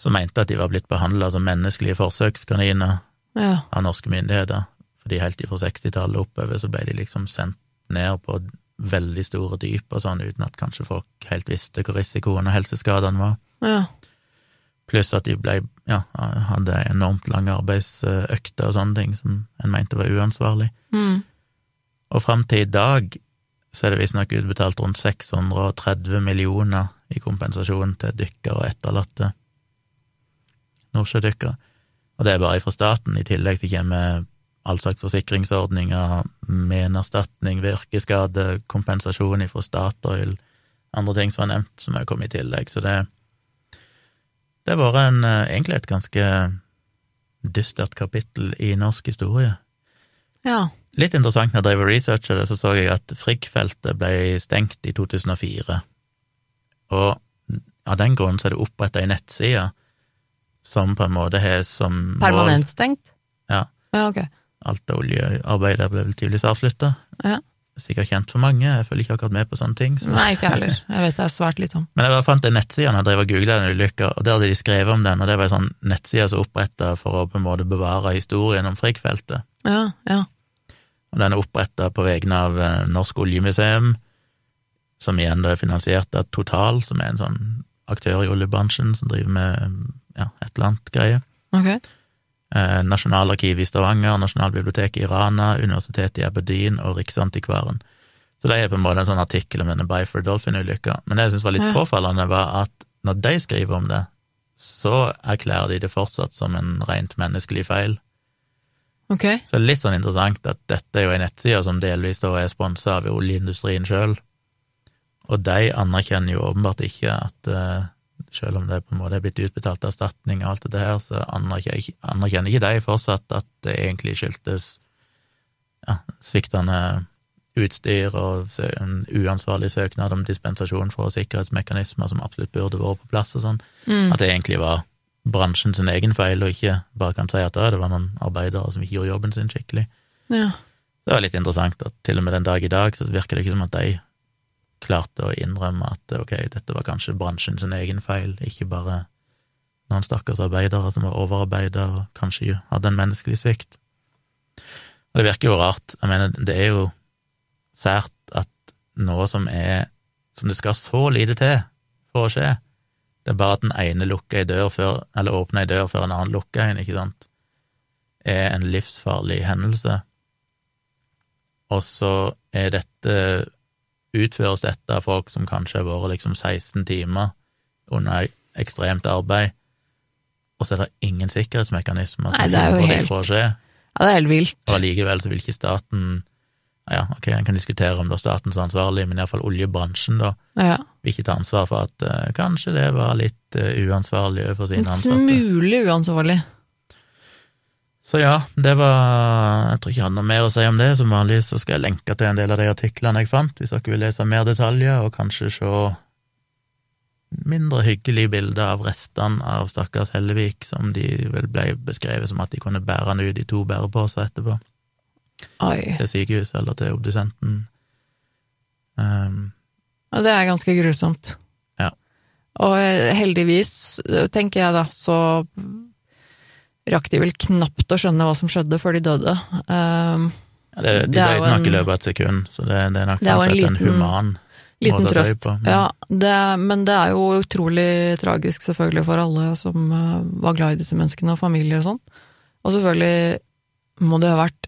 som mente at de var blitt behandla som menneskelige forsøkskaniner Ja. av norske myndigheter. Fordi helt fra 60-tallet oppover så ble de liksom sendt ned på veldig store dyp og sånn, uten at kanskje folk helt visste hvor risikoen og helseskadene var. Ja. Pluss at de ble, ja, hadde enormt lange arbeidsøkter og sånne ting som en mente var uansvarlig. Mm. Og fram til i dag så er det visstnok utbetalt rundt 630 millioner i kompensasjon til dykkere og etterlatte nordsjødykkere. Og det er bare fra staten, i tillegg til kommer all slags forsikringsordninger, menerstatning ved yrkesskade, kompensasjon fra Statoil, andre ting som var nevnt, som er kommet i tillegg. Så det, det har vært eh, egentlig et ganske dystert kapittel i norsk historie. ja. Litt interessant når jeg drev og researcha det, så så jeg at Frigg-feltet ble stengt i 2004. Og av den grunn så er det oppretta ei nettside som på en måte har som mål Permanent stengt? Ja. Ja, ok. Alt av oljearbeidet ble vel tydeligvis avslutta. Ja. Sikkert kjent for mange, jeg følger ikke akkurat med på sånne ting. Så. Nei, ikke heller. Jeg vet det er svært lite om. Men jeg bare fant en nettside når jeg drev og googla den ulykka, og der hadde de skrevet om den, og det var ei sånn nettside som oppretta for å på en måte bevare historien om Frigg-feltet. Ja, ja. Og den er oppretta på vegne av eh, Norsk Oljemuseum, som igjen da er finansiert av Total, som er en sånn aktør i oljebransjen som driver med ja, et eller annet greie. Ok. Eh, Nasjonalarkivet i Stavanger, Nasjonalbiblioteket i Rana, Universitetet i Aberdeen og Riksantikvaren. Så det er på en måte en sånn artikkel om denne Byford Dolphin-ulykka. Men det jeg syns var litt Ja. påfallende, var at når de skriver om det, så erklærer de det fortsatt som en rent menneskelig feil. Ok. Så det er litt sånn interessant at dette er jo en nettside som delvis da er sponsa av oljeindustrien sjøl, og de anerkjenner jo åpenbart ikke at uh, selv om det på en måte er blitt utbetalt erstatning og alt dette her, så anerkjenner anerkjenner ikke de fortsatt at det egentlig skyldtes ja, sviktende utstyr og en uansvarlig søknad om dispensasjon fra sikkerhetsmekanismer som absolutt burde vært på plass og sånn, Mm. at det egentlig var bransjen sin egen feil, og ikke bare kan si at det var noen arbeidere som ikke gjorde jobben sin skikkelig. Ja. Det var litt interessant at til og med den dag i dag så virker det ikke som at de klarte å innrømme at ok, dette var kanskje bransjen sin egen feil, ikke bare noen stakkars arbeidere som var overarbeida og kanskje hadde en menneskelig svikt. Og det virker jo rart. Jeg mener, det er jo sært at noe som er som det skal så lite til for å skje, det er bare at den ene lukker ei dør før, eller åpner ei dør før en annen lukker en, ikke sant, er en livsfarlig hendelse. Og så er dette utføres dette av folk som kanskje har vært liksom 16 timer under ekstremt arbeid, og så er det ingen sikkerhetsmekanismer Nei, som det er jo hindrer det helt- fra å skje, ja, det er helt vilt. og allikevel så vil ikke staten ja, ok, en kan diskutere om det er staten som er ansvarlig, men iallfall oljebransjen da, Ja. vil ikke ta ansvar for at uh, kanskje det var litt uh, uansvarlig overfor En sine ansatte. smule uansvarlig. Så ja, det var Jeg tror ikke jeg hadde noe mer å si om det. Som vanlig så skal jeg lenke til en del av de artiklene jeg fant, hvis dere vil lese mer detaljer, og kanskje se mindre hyggelige bilder av restene av stakkars Hellevik, som de vel ble beskrevet som at de kunne bære han ut i to bæreposer etterpå, Oi. til sykehuset eller til obdusenten. Um, Ja, det er ganske grusomt. Ja. Og eh, heldigvis, eh, tenker jeg da, så rakk de vel knapt å skjønne hva som skjedde før de døde. Um, ja, det, de døde nok i løpet av et sekund, så det, det er nok Det er en liten, en human liten måte å dø trøst. på. men- Ja, det, men det er jo utrolig tragisk selvfølgelig for alle som eh, var glad i disse menneskene, og familie og sånn. Og selvfølgelig må det ha vært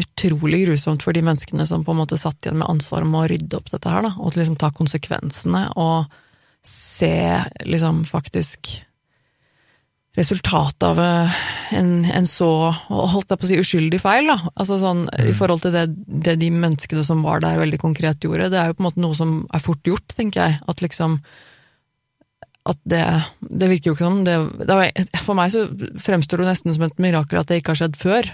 utrolig grusomt for de menneskene som på en måte satt igjen med ansvaret om å rydde opp dette her, da, og til liksom ta konsekvensene og se liksom faktisk resultatet av eh, en, en så, holdt jeg på å si, uskyldig feil, da. Altså sånn, i Mm. forhold til det, det de menneskene som var der veldig konkret gjorde, det er jo på en måte noe som er fort gjort, tenker jeg. At liksom At det Det virker jo ikke som det, det For meg så fremstår det nesten som et mirakel at det ikke har skjedd før.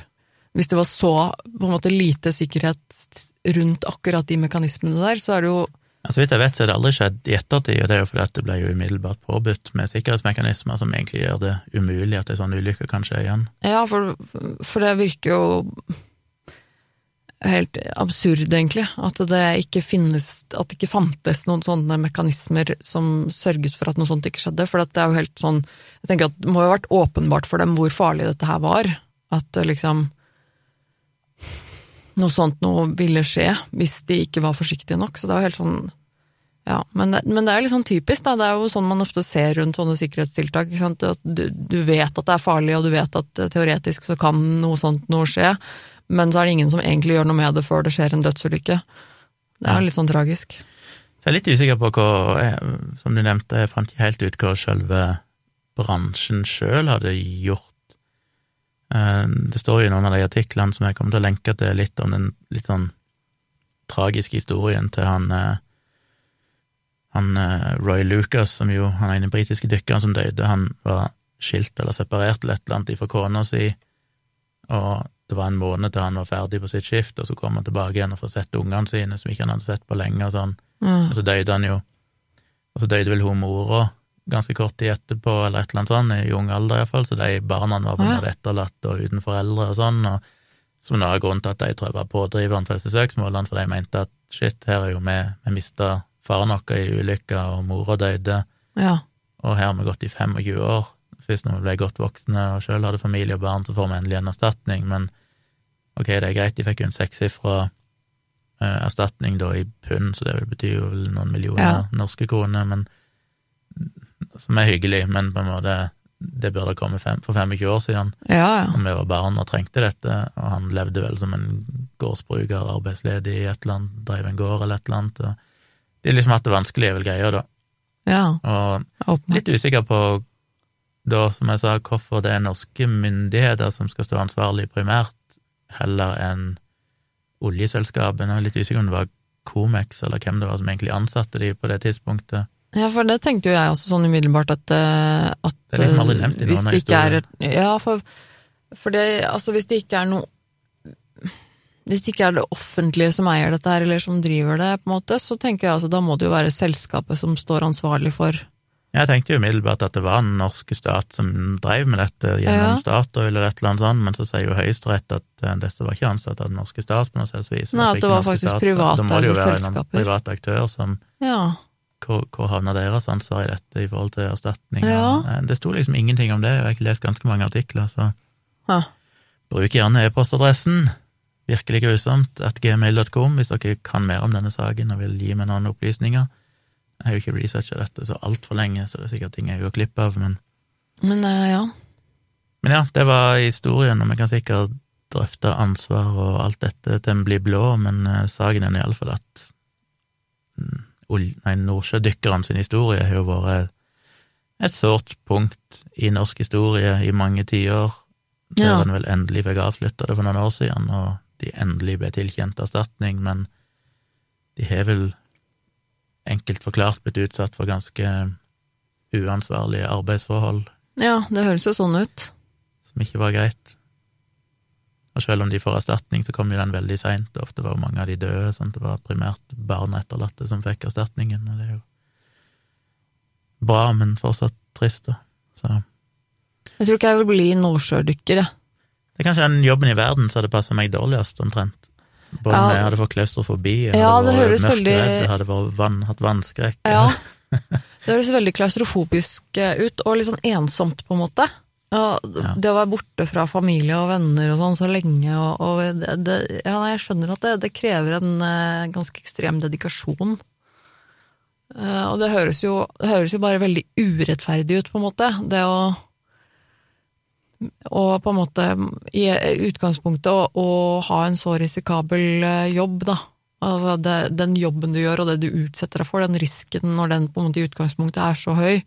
Hvis det var så på en måte lite sikkerhet rundt akkurat de mekanismene der, så er det jo Så vidt jeg vet, så er det aldri skjedd i ettertid, og det er jo fordi at det ble jo umiddelbart påbudt med sikkerhetsmekanismer som egentlig gjør det umulig at en sånn ulykke kan skje igjen. Ja, for, for det virker jo helt absurd, egentlig, at det ikke finnes At det ikke fantes noen sånne mekanismer som sørget for at noe sånt ikke skjedde. For det er jo helt sånn Jeg tenker at det må jo ha vært åpenbart for dem hvor farlig dette her var. At liksom Noe sånt noe ville skje hvis de ikke var forsiktige nok. Så det jo helt sånn ja, men det, men det er litt sånn typisk, da. Det er jo sånn man ofte ser rundt sånne sikkerhetstiltak. At du, du, vet at det er farlig, og du vet at teoretisk så kan noe sånt noe skje, men så er det ingen som egentlig gjør noe med det før det skjer en dødsulykke. Det er litt sånn tragisk. Så jeg er litt usikker på hva, som du nevnte, jeg fant ikke helt ut hva selve bransjen sjøl hadde gjort. Eh, det står jo i noen av de artiklene som jeg kommer til å lenke til, litt om den litt sånn tragiske historien til han, eh, han eh, Roy Lucas, som jo han ene britiske dykkeren som døde, han var skilt eller separert eller et eller annet fra kona si, og det var en måned til han var ferdig på sitt skift, og så kom han tilbake igjen og fikk sett ungene sine, som ikke han hadde sett på lenge, og sånn. Mm. Og så døde han jo. Og så døde vel hun mora ganske kort tid etterpå, eller et eller annet sånt, i ung alder iallfall, så de barna var på en måte etterlatt og uten foreldre og sånn, og som nå er grunnen til at de tror jeg var pådriveren for disse søksmålene, for de mente at shit, her er jo vi, vi mista faren vår i ulykka, og mora døde, ja. og her har vi gått i 25 år. Først når vi ble godt voksne og sjøl hadde familie og barn, så får vi endelig en erstatning, men Ok, det er greit, de fikk jo en sekssifra eh, erstatning da i pund, så det betyr jo noen millioner ja. norske kroner, men som er hyggelig, men på en måte det burde kommet fem, for 25 år siden, ja, ja. vi var barn og trengte dette, og han levde vel som en gårdsbruker, arbeidsledig i et eller annet, drev en gård eller et eller annet, og de liksom hatt det vanskelig, er vel greia, da. Ja, og litt usikker på, da, som jeg sa, hvorfor det er norske myndigheter som skal stå ansvarlig primært heller enn oljeselskapene. Litt usikker om det var Comex eller hvem det var som egentlig ansatte de på det tidspunktet. Ja, for det tenkte jo jeg også sånn umiddelbart at, eh, at Det er liksom aldri nevnt i noen av historiene. Ja, for, for det, altså hvis det ikke er noe hvis det ikke er det offentlige som eier dette her, eller som driver det, på en måte, så tenker jeg altså da må det jo være selskapet som står ansvarlig for jeg tenkte jo umiddelbart at det var den norske stat som drev med dette gjennom ja. Statoil eller et eller annet sånt, men så sier jo Høyesterett at disse var ikke ansatt av den norske stat på noe selvs vis. Nei, at det var faktisk private selskaper. Da må det jo være en privat aktør som ja. Hvor, hvor havna deres ansvar i dette i forhold til erstatning? Ja. Eh, det sto liksom ingenting om det, og jeg har lest ganske mange artikler, så ja. bruk gjerne e-postadressen. Virkelig grusomt at gmail.com hvis dere kan mer om denne saken og vil gi meg noen opplysninger. Jeg har jo ikke researcha dette så altfor lenge, så det er sikkert ting jeg går glipp av, men Men uh, ja. Men ja, det var historien, og vi kan sikkert drøfte ansvar og alt dette til en blir blå, men uh, saken er iallfall at mm, nei, nordsjødykkerne sin historie har jo vært et sårt punkt i norsk historie i mange tiår, der ja. en vel endelig fikk avslutta det for noen år siden, og de endelig ble tilkjent erstatning, men de har vel enkelt forklart blitt utsatt for ganske uansvarlige arbeidsforhold. Ja, det høres jo sånn ut. Som ikke var greit. Og selv om de får erstatning, så kommer jo den veldig seint. Ofte var jo mange av de døde, sånn det var primært barn og etterlatte som fikk erstatningen, og det er jo bra, men fortsatt trist, da. Så. Jeg tror ikke jeg vil bli nordsjødykker, jeg. Det er kanskje den jobben i verden som hadde passa meg dårligst, omtrent. Både ja. jeg hadde fått klaustrofobi, jeg ja, hadde vært mørkredd, veldig... jeg hadde vann, hatt vannskrekk. Ja, det høres veldig klaustrofobisk eh, ut, og litt sånn ensomt, på en måte. Ja, det å være borte fra familie og venner og sånn så lenge, og, og det, det, ja, jeg skjønner at det, det krever en eh, ganske ekstrem dedikasjon. Uh, og det høres, jo, det høres jo bare veldig urettferdig ut, på en måte. Det å og på en måte i utgangspunktet å, å ha en så risikabel eh, jobb, da. Altså den jobben du gjør og det du utsetter deg for, den risken når den på en måte i utgangspunktet er så høy,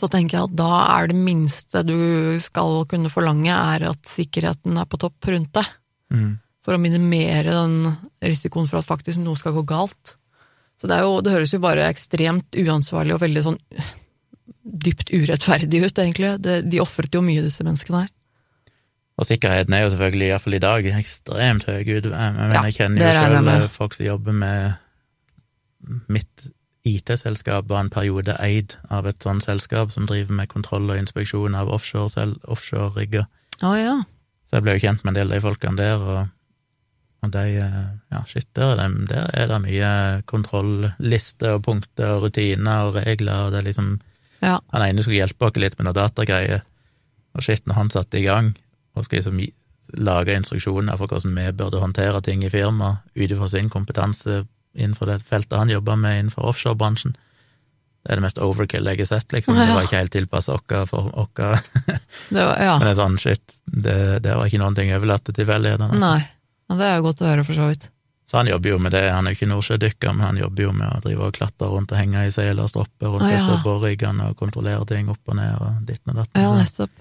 så tenker jeg at da er det minste du skal kunne forlange, er at sikkerheten er på topp rundt deg. Mm. For å minimere den risikoen for at faktisk noe skal gå galt. Så det, jo, det høres jo bare ekstremt uansvarlig og veldig sånn dypt urettferdig ut, egentlig. Det, de ofret jo mye, disse menneskene her. Og sikkerheten er jo selvfølgelig, iallfall i dag, ekstremt høy. Gud, jeg, mener, jeg kjenner jo sjøl folk som jobber med mitt IT-selskap var en periode eid av et sånt selskap som driver med kontroll og inspeksjon av offshore-rigger. Offshore oh, ja. så jeg ble jo kjent med en del av de folkene der, og, og de eh, Ja, shit, der er, det, der er det mye kontrollister og punkter og rutiner og regler, og det er liksom Ja. Han ene skulle hjelpe oss litt med noe datagreier, og shit, når han satte i gang og skulle liksom lage instruksjoner for hvordan vi burde håndtere ting i firmaet, ut ifra sin kompetanse innenfor det feltet han jobba med innenfor offshorebransjen. Det er det mest overkill jeg har sett, liksom. Det var ikke helt tilpassa oss for oss. Det var, ja. Men det er sånn, shit, det, det var ikke noen ting overlatt til tilfeldighetene. Altså. Nei. Ja, det er jo godt å høre, for så vidt. Så han jobber jo med det, han er jo ikke nordsjødykker, men han jobber jo med å drive og klatre rundt og henge i seil og stoppe rundt Ah, ja. disse boreriggene og kontrollere ting opp og ned og ditten og datten. Ja, nettopp.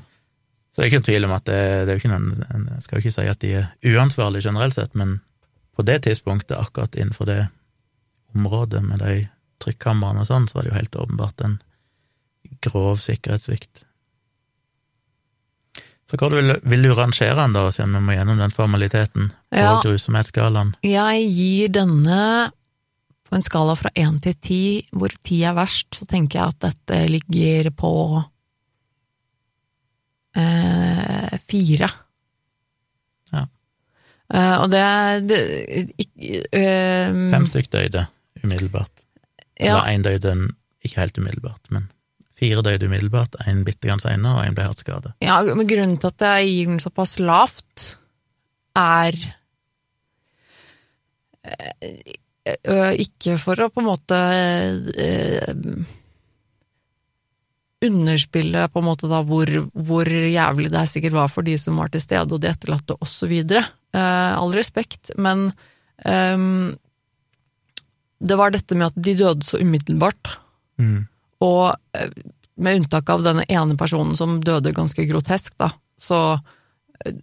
Så det er ikke noen tvil om at det, det er jo ikke noen Jeg skal jo ikke si at de er uansvarlige generelt sett, men på det tidspunktet, akkurat innenfor det området med de trykkamrene og sånn, så var det jo helt åpenbart en grov sikkerhetssvikt. Så hvor vil, vil du rangere den, da, siden vi må gjennom den formaliteten på Ja. grusomhetsskalaen? Jeg gir denne på en skala fra én til ti, hvor ti er verst, så tenker jeg at dette ligger på eh, fire. Ja. Eh, og det det, ikke, eh, Fem stykk døde umiddelbart. ja, Eller én døde ikke helt umiddelbart, men fire døde umiddelbart, én bitte grann seinere, og én ble hardt skadet. ja, men grunnen til at jeg gir den såpass lavt, er eh, ikke for å på en måte eh, underspille på en måte da hvor, hvor jævlig det her sikkert var for de som var til stede og de etterlatte videre. Eh, all respekt, men ehm, det var dette med at de døde så umiddelbart. Mm. Og eh, med unntak av denne ene personen som døde ganske grotesk, da, så,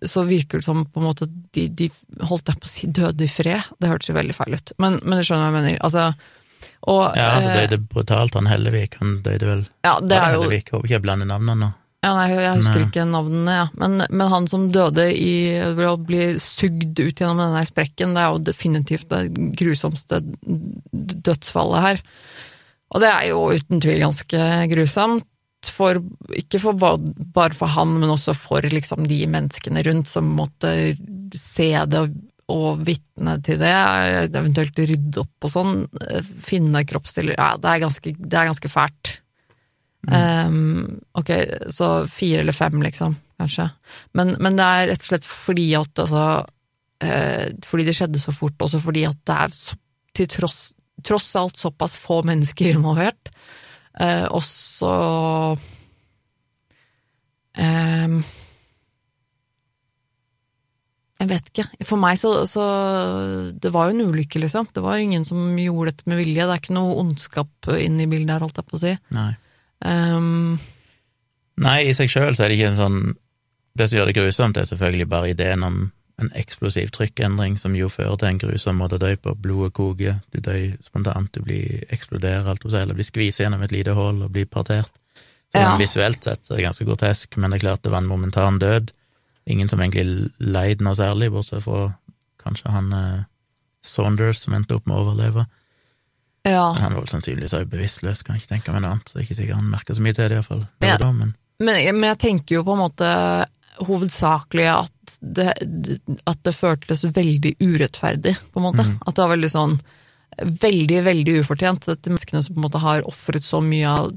så virker det som på en måte de, de holdt jeg på å si døde i fred. Det hørtes jo veldig feil ut, men, men du skjønner hva jeg mener. Altså, og, Ja, altså eh, døde brutalt, han Hellevik, han døde vel ja, det er jo Hellevik? Håper ikke jeg blander navnene nå. Ja, nei, Jeg husker Nei. ikke navnene, ja. men, men han som døde i å bli sugd ut gjennom denne sprekken, det er jo definitivt det grusomste dødsfallet her. Og det er jo uten tvil ganske grusomt. For, ikke for, bare for han, men også for liksom de menneskene rundt som måtte se det og, og vitne til det, eventuelt rydde opp og sånn, finne kroppsdeler Ja, det er ganske, det er ganske fælt. Um, ok, så fire eller fem, liksom, kanskje. Men, men det er rett og slett fordi at altså uh, Fordi det skjedde så fort, også fordi at det er til tross, tross alt såpass få mennesker involvert. Eh, også ehm, Jeg vet ikke. For meg så, så Det var jo en ulykke, liksom. Det var jo ingen som gjorde dette med vilje. Det er ikke noe ondskap inne i bildet her, holdt jeg på å si. Nei. Um, Nei, i seg sjøl så er det ikke en sånn Det som gjør det grusomt, er selvfølgelig bare ideen om en eksplosiv trykkendring som jo fører til en grusom måte å dø på. Blodet koker, du dør spontant, du blir eksploderer, alt seg, eller blir skviset gjennom et lite hull og blir partert. Så Ja. visuelt sett så er det ganske grotesk, men det er klart det var en momentan død. Ingen som egentlig leid noe særlig, bortsett fra kanskje han eh, Saunders, som endte opp med å overleve. Ja. Men han var vel sannsynligvis også bevisstløs, kan jeg ikke tenke meg noe annet. Så det er ikke sikkert han merker så mye til det, iallfall. Ja. Da, men Men, men jeg tenker jo på en måte hovedsakelig at det, at det føltes veldig urettferdig, på en måte. At det var veldig sånn veldig, veldig ufortjent. Dette menneskene som på en måte har ofret så mye av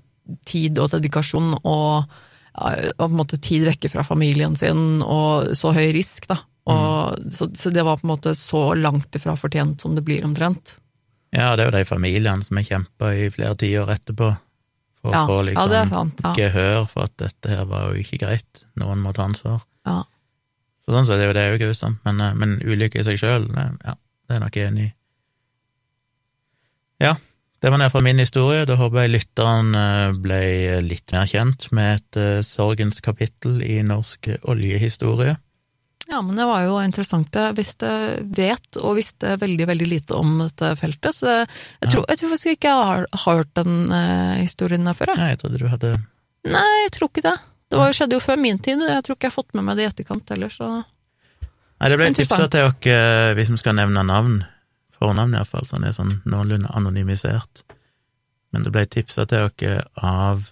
tid og dedikasjon og, og på en måte tid vekke fra familien sin, og så høy risk, da. Og, så, så det var på en måte så langt ifra fortjent som det blir omtrent. Ja, det er jo de familiene som har kjempa i flere tiår etterpå for Ja, å få liksom ja, er sant. Ja. gehør for at dette her var jo ikke greit, noen må ta ansvar. Ja. Så sånn sett er det jo det jo grusomt, men, eh, men ulykke i seg sjøl, ja, det er jeg nok enig i. Ja, det var iallfall min historie. Da håper jeg lytteren eh, ble litt mer kjent med et eh, sorgens kapittel i norsk oljehistorie. Ja, men det var jo interessant. Jeg visste, vet og visste veldig, veldig lite om dette feltet, så jeg, Ja. tror, jeg tror faktisk ikke jeg har, har hørt den eh, historien der før. Jeg. Nei, jeg trodde du hadde Nei, jeg tror ikke det. Det var, skjedde jo før min tid, jeg tror ikke jeg har fått med meg det i etterkant heller, så Nei, det ble tipsa til dere, hvis vi skal nevne navn, fornavn iallfall, så han er sånn noenlunde anonymisert. Men det ble tipsa til dere av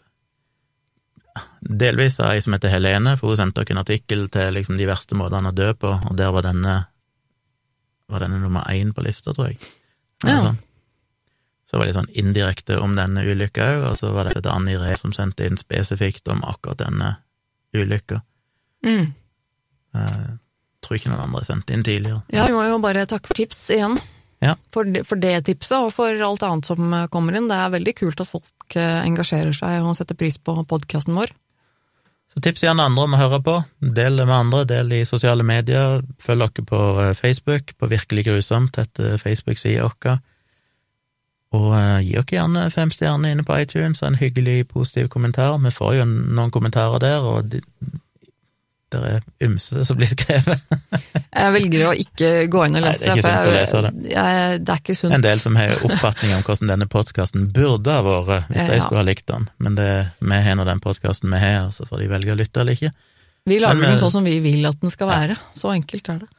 delvis av ei som heter Helene, for hun sendte oss en artikkel til liksom de verste måtene å dø på, og der var denne var denne nummer én på lista, tror jeg. Ja. Sånn. Så var det sånn indirekte om denne ulykka òg, og så var det et Anni Ree som sendte inn spesifikt om akkurat denne ulykka. Mm. Jeg tror ikke noen andre sendte inn tidligere. Ja, vi må jo bare takke for tips igjen. Ja. For, det, for det tipset, og for alt annet som eh, kommer inn. Det er veldig kult at folk eh, engasjerer seg og setter pris på podkasten vår. Så tips gjerne andre om å høre på. Del det med andre, del i sosiale medier. Følg dere på eh, Facebook, på Virkelig grusomt, etter Facebook-sida vår. Og eh, gi dere gjerne fem stjerner inne på iTunes, og en hyggelig, positiv kommentar. Vi får jo noen kommentarer der, og det er ymse som blir skrevet. Jeg velger å ikke gå inn og Nei, lese. det er ikke sunt å lese det. Jeg, det er ikke sunt. En del som har oppfatning om hvordan denne podkasten burde ha vært, hvis de Ja. skulle ha likt den. Men det, vi har nå den podkasten vi har, så får de velge å lytte eller ikke. Vi lager Men, den eh, sånn som vi vil at den skal være. Så enkelt er det.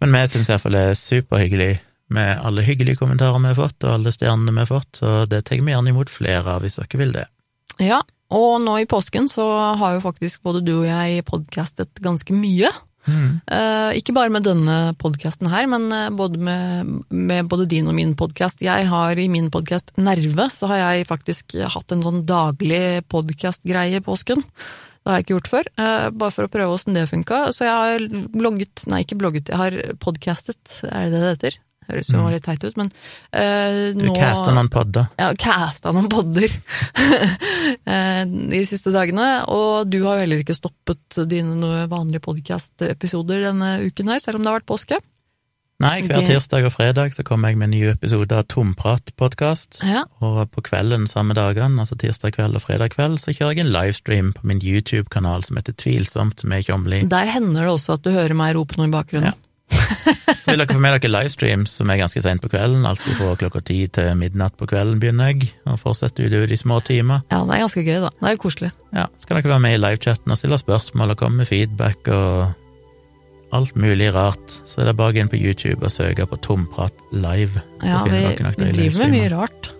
Men vi syns iallfall det er superhyggelig med alle hyggelige kommentarer vi har fått, og alle stjernene vi har fått, så det tar vi gjerne imot flere av hvis dere vil det. Ja, og nå i påsken så har jo faktisk både du og jeg podcastet ganske mye. Mm. Uh, ikke bare med denne podkasten her, men eh, både med, med både din og min podkast. Jeg har i min podkast Nerve, så har jeg faktisk hatt en sånn daglig podkastgreie i påsken. Det har jeg ikke gjort før, uh, bare for å prøve åssen det funka. Så jeg har blogget, nei ikke blogget, jeg har podcastet, er det det det heter? Høres jo Mm. litt teit ut, men nå... Du casta noen podder. Ja, casta noen podder eh, de siste dagene, og du har jo heller ikke stoppet dine vanlige podkast-episoder denne uken her, selv om det har vært påske. Nei, hver Det- tirsdag og fredag så kommer jeg med en ny episode av Tomprat-podkast. Ja, Og på kvelden samme dagene, altså tirsdag kveld og fredag kveld, så kjører jeg en livestream på min YouTube-kanal som heter Tvilsomt med Tjomli. Der hender det også at du hører meg rope noe i bakgrunnen. Ja. Så vil dere få med dere livestreams som er ganske seint på kvelden, alltid fra klokka ti til midnatt på kvelden begynner jeg, og fortsetter utover de små timer. Ja, det er ganske gøy, da. Det er koselig. Ja, så kan dere være med i livechatten og stille spørsmål og komme med feedback og alt mulig rart. Så er det bare å gå inn på YouTube og søke på Tomprat live. Så Ja, vi, dere nok vi driver med mye rart.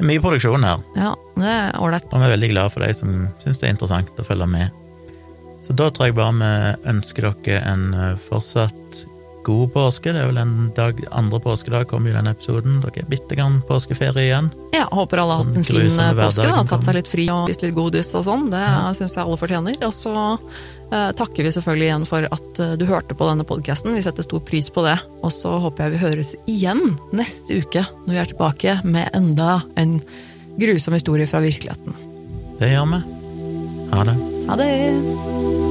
Det er mye produksjon her, Ja, det er ålreit. og vi er veldig glad for de som syns det er interessant å følge med. Så da tror jeg bare vi ønsker dere en eh, fortsatt god påske. Det er vel en dag, andre påskedag kommer jo den episoden. Dere er bitte grann påskeferie igjen. Ja, håper alle har hatt en fin eh, påske, da, tatt seg litt fri og spist litt godis og sånn. Det Ja. syns jeg alle fortjener. Og så eh, takker vi selvfølgelig igjen for at eh, du hørte på denne podkasten. Vi setter stor pris på det. Og så håper jeg vi høres igjen neste uke når vi er tilbake med enda en grusom historie fra virkeligheten. Det gjør vi. Ha det. Ha det!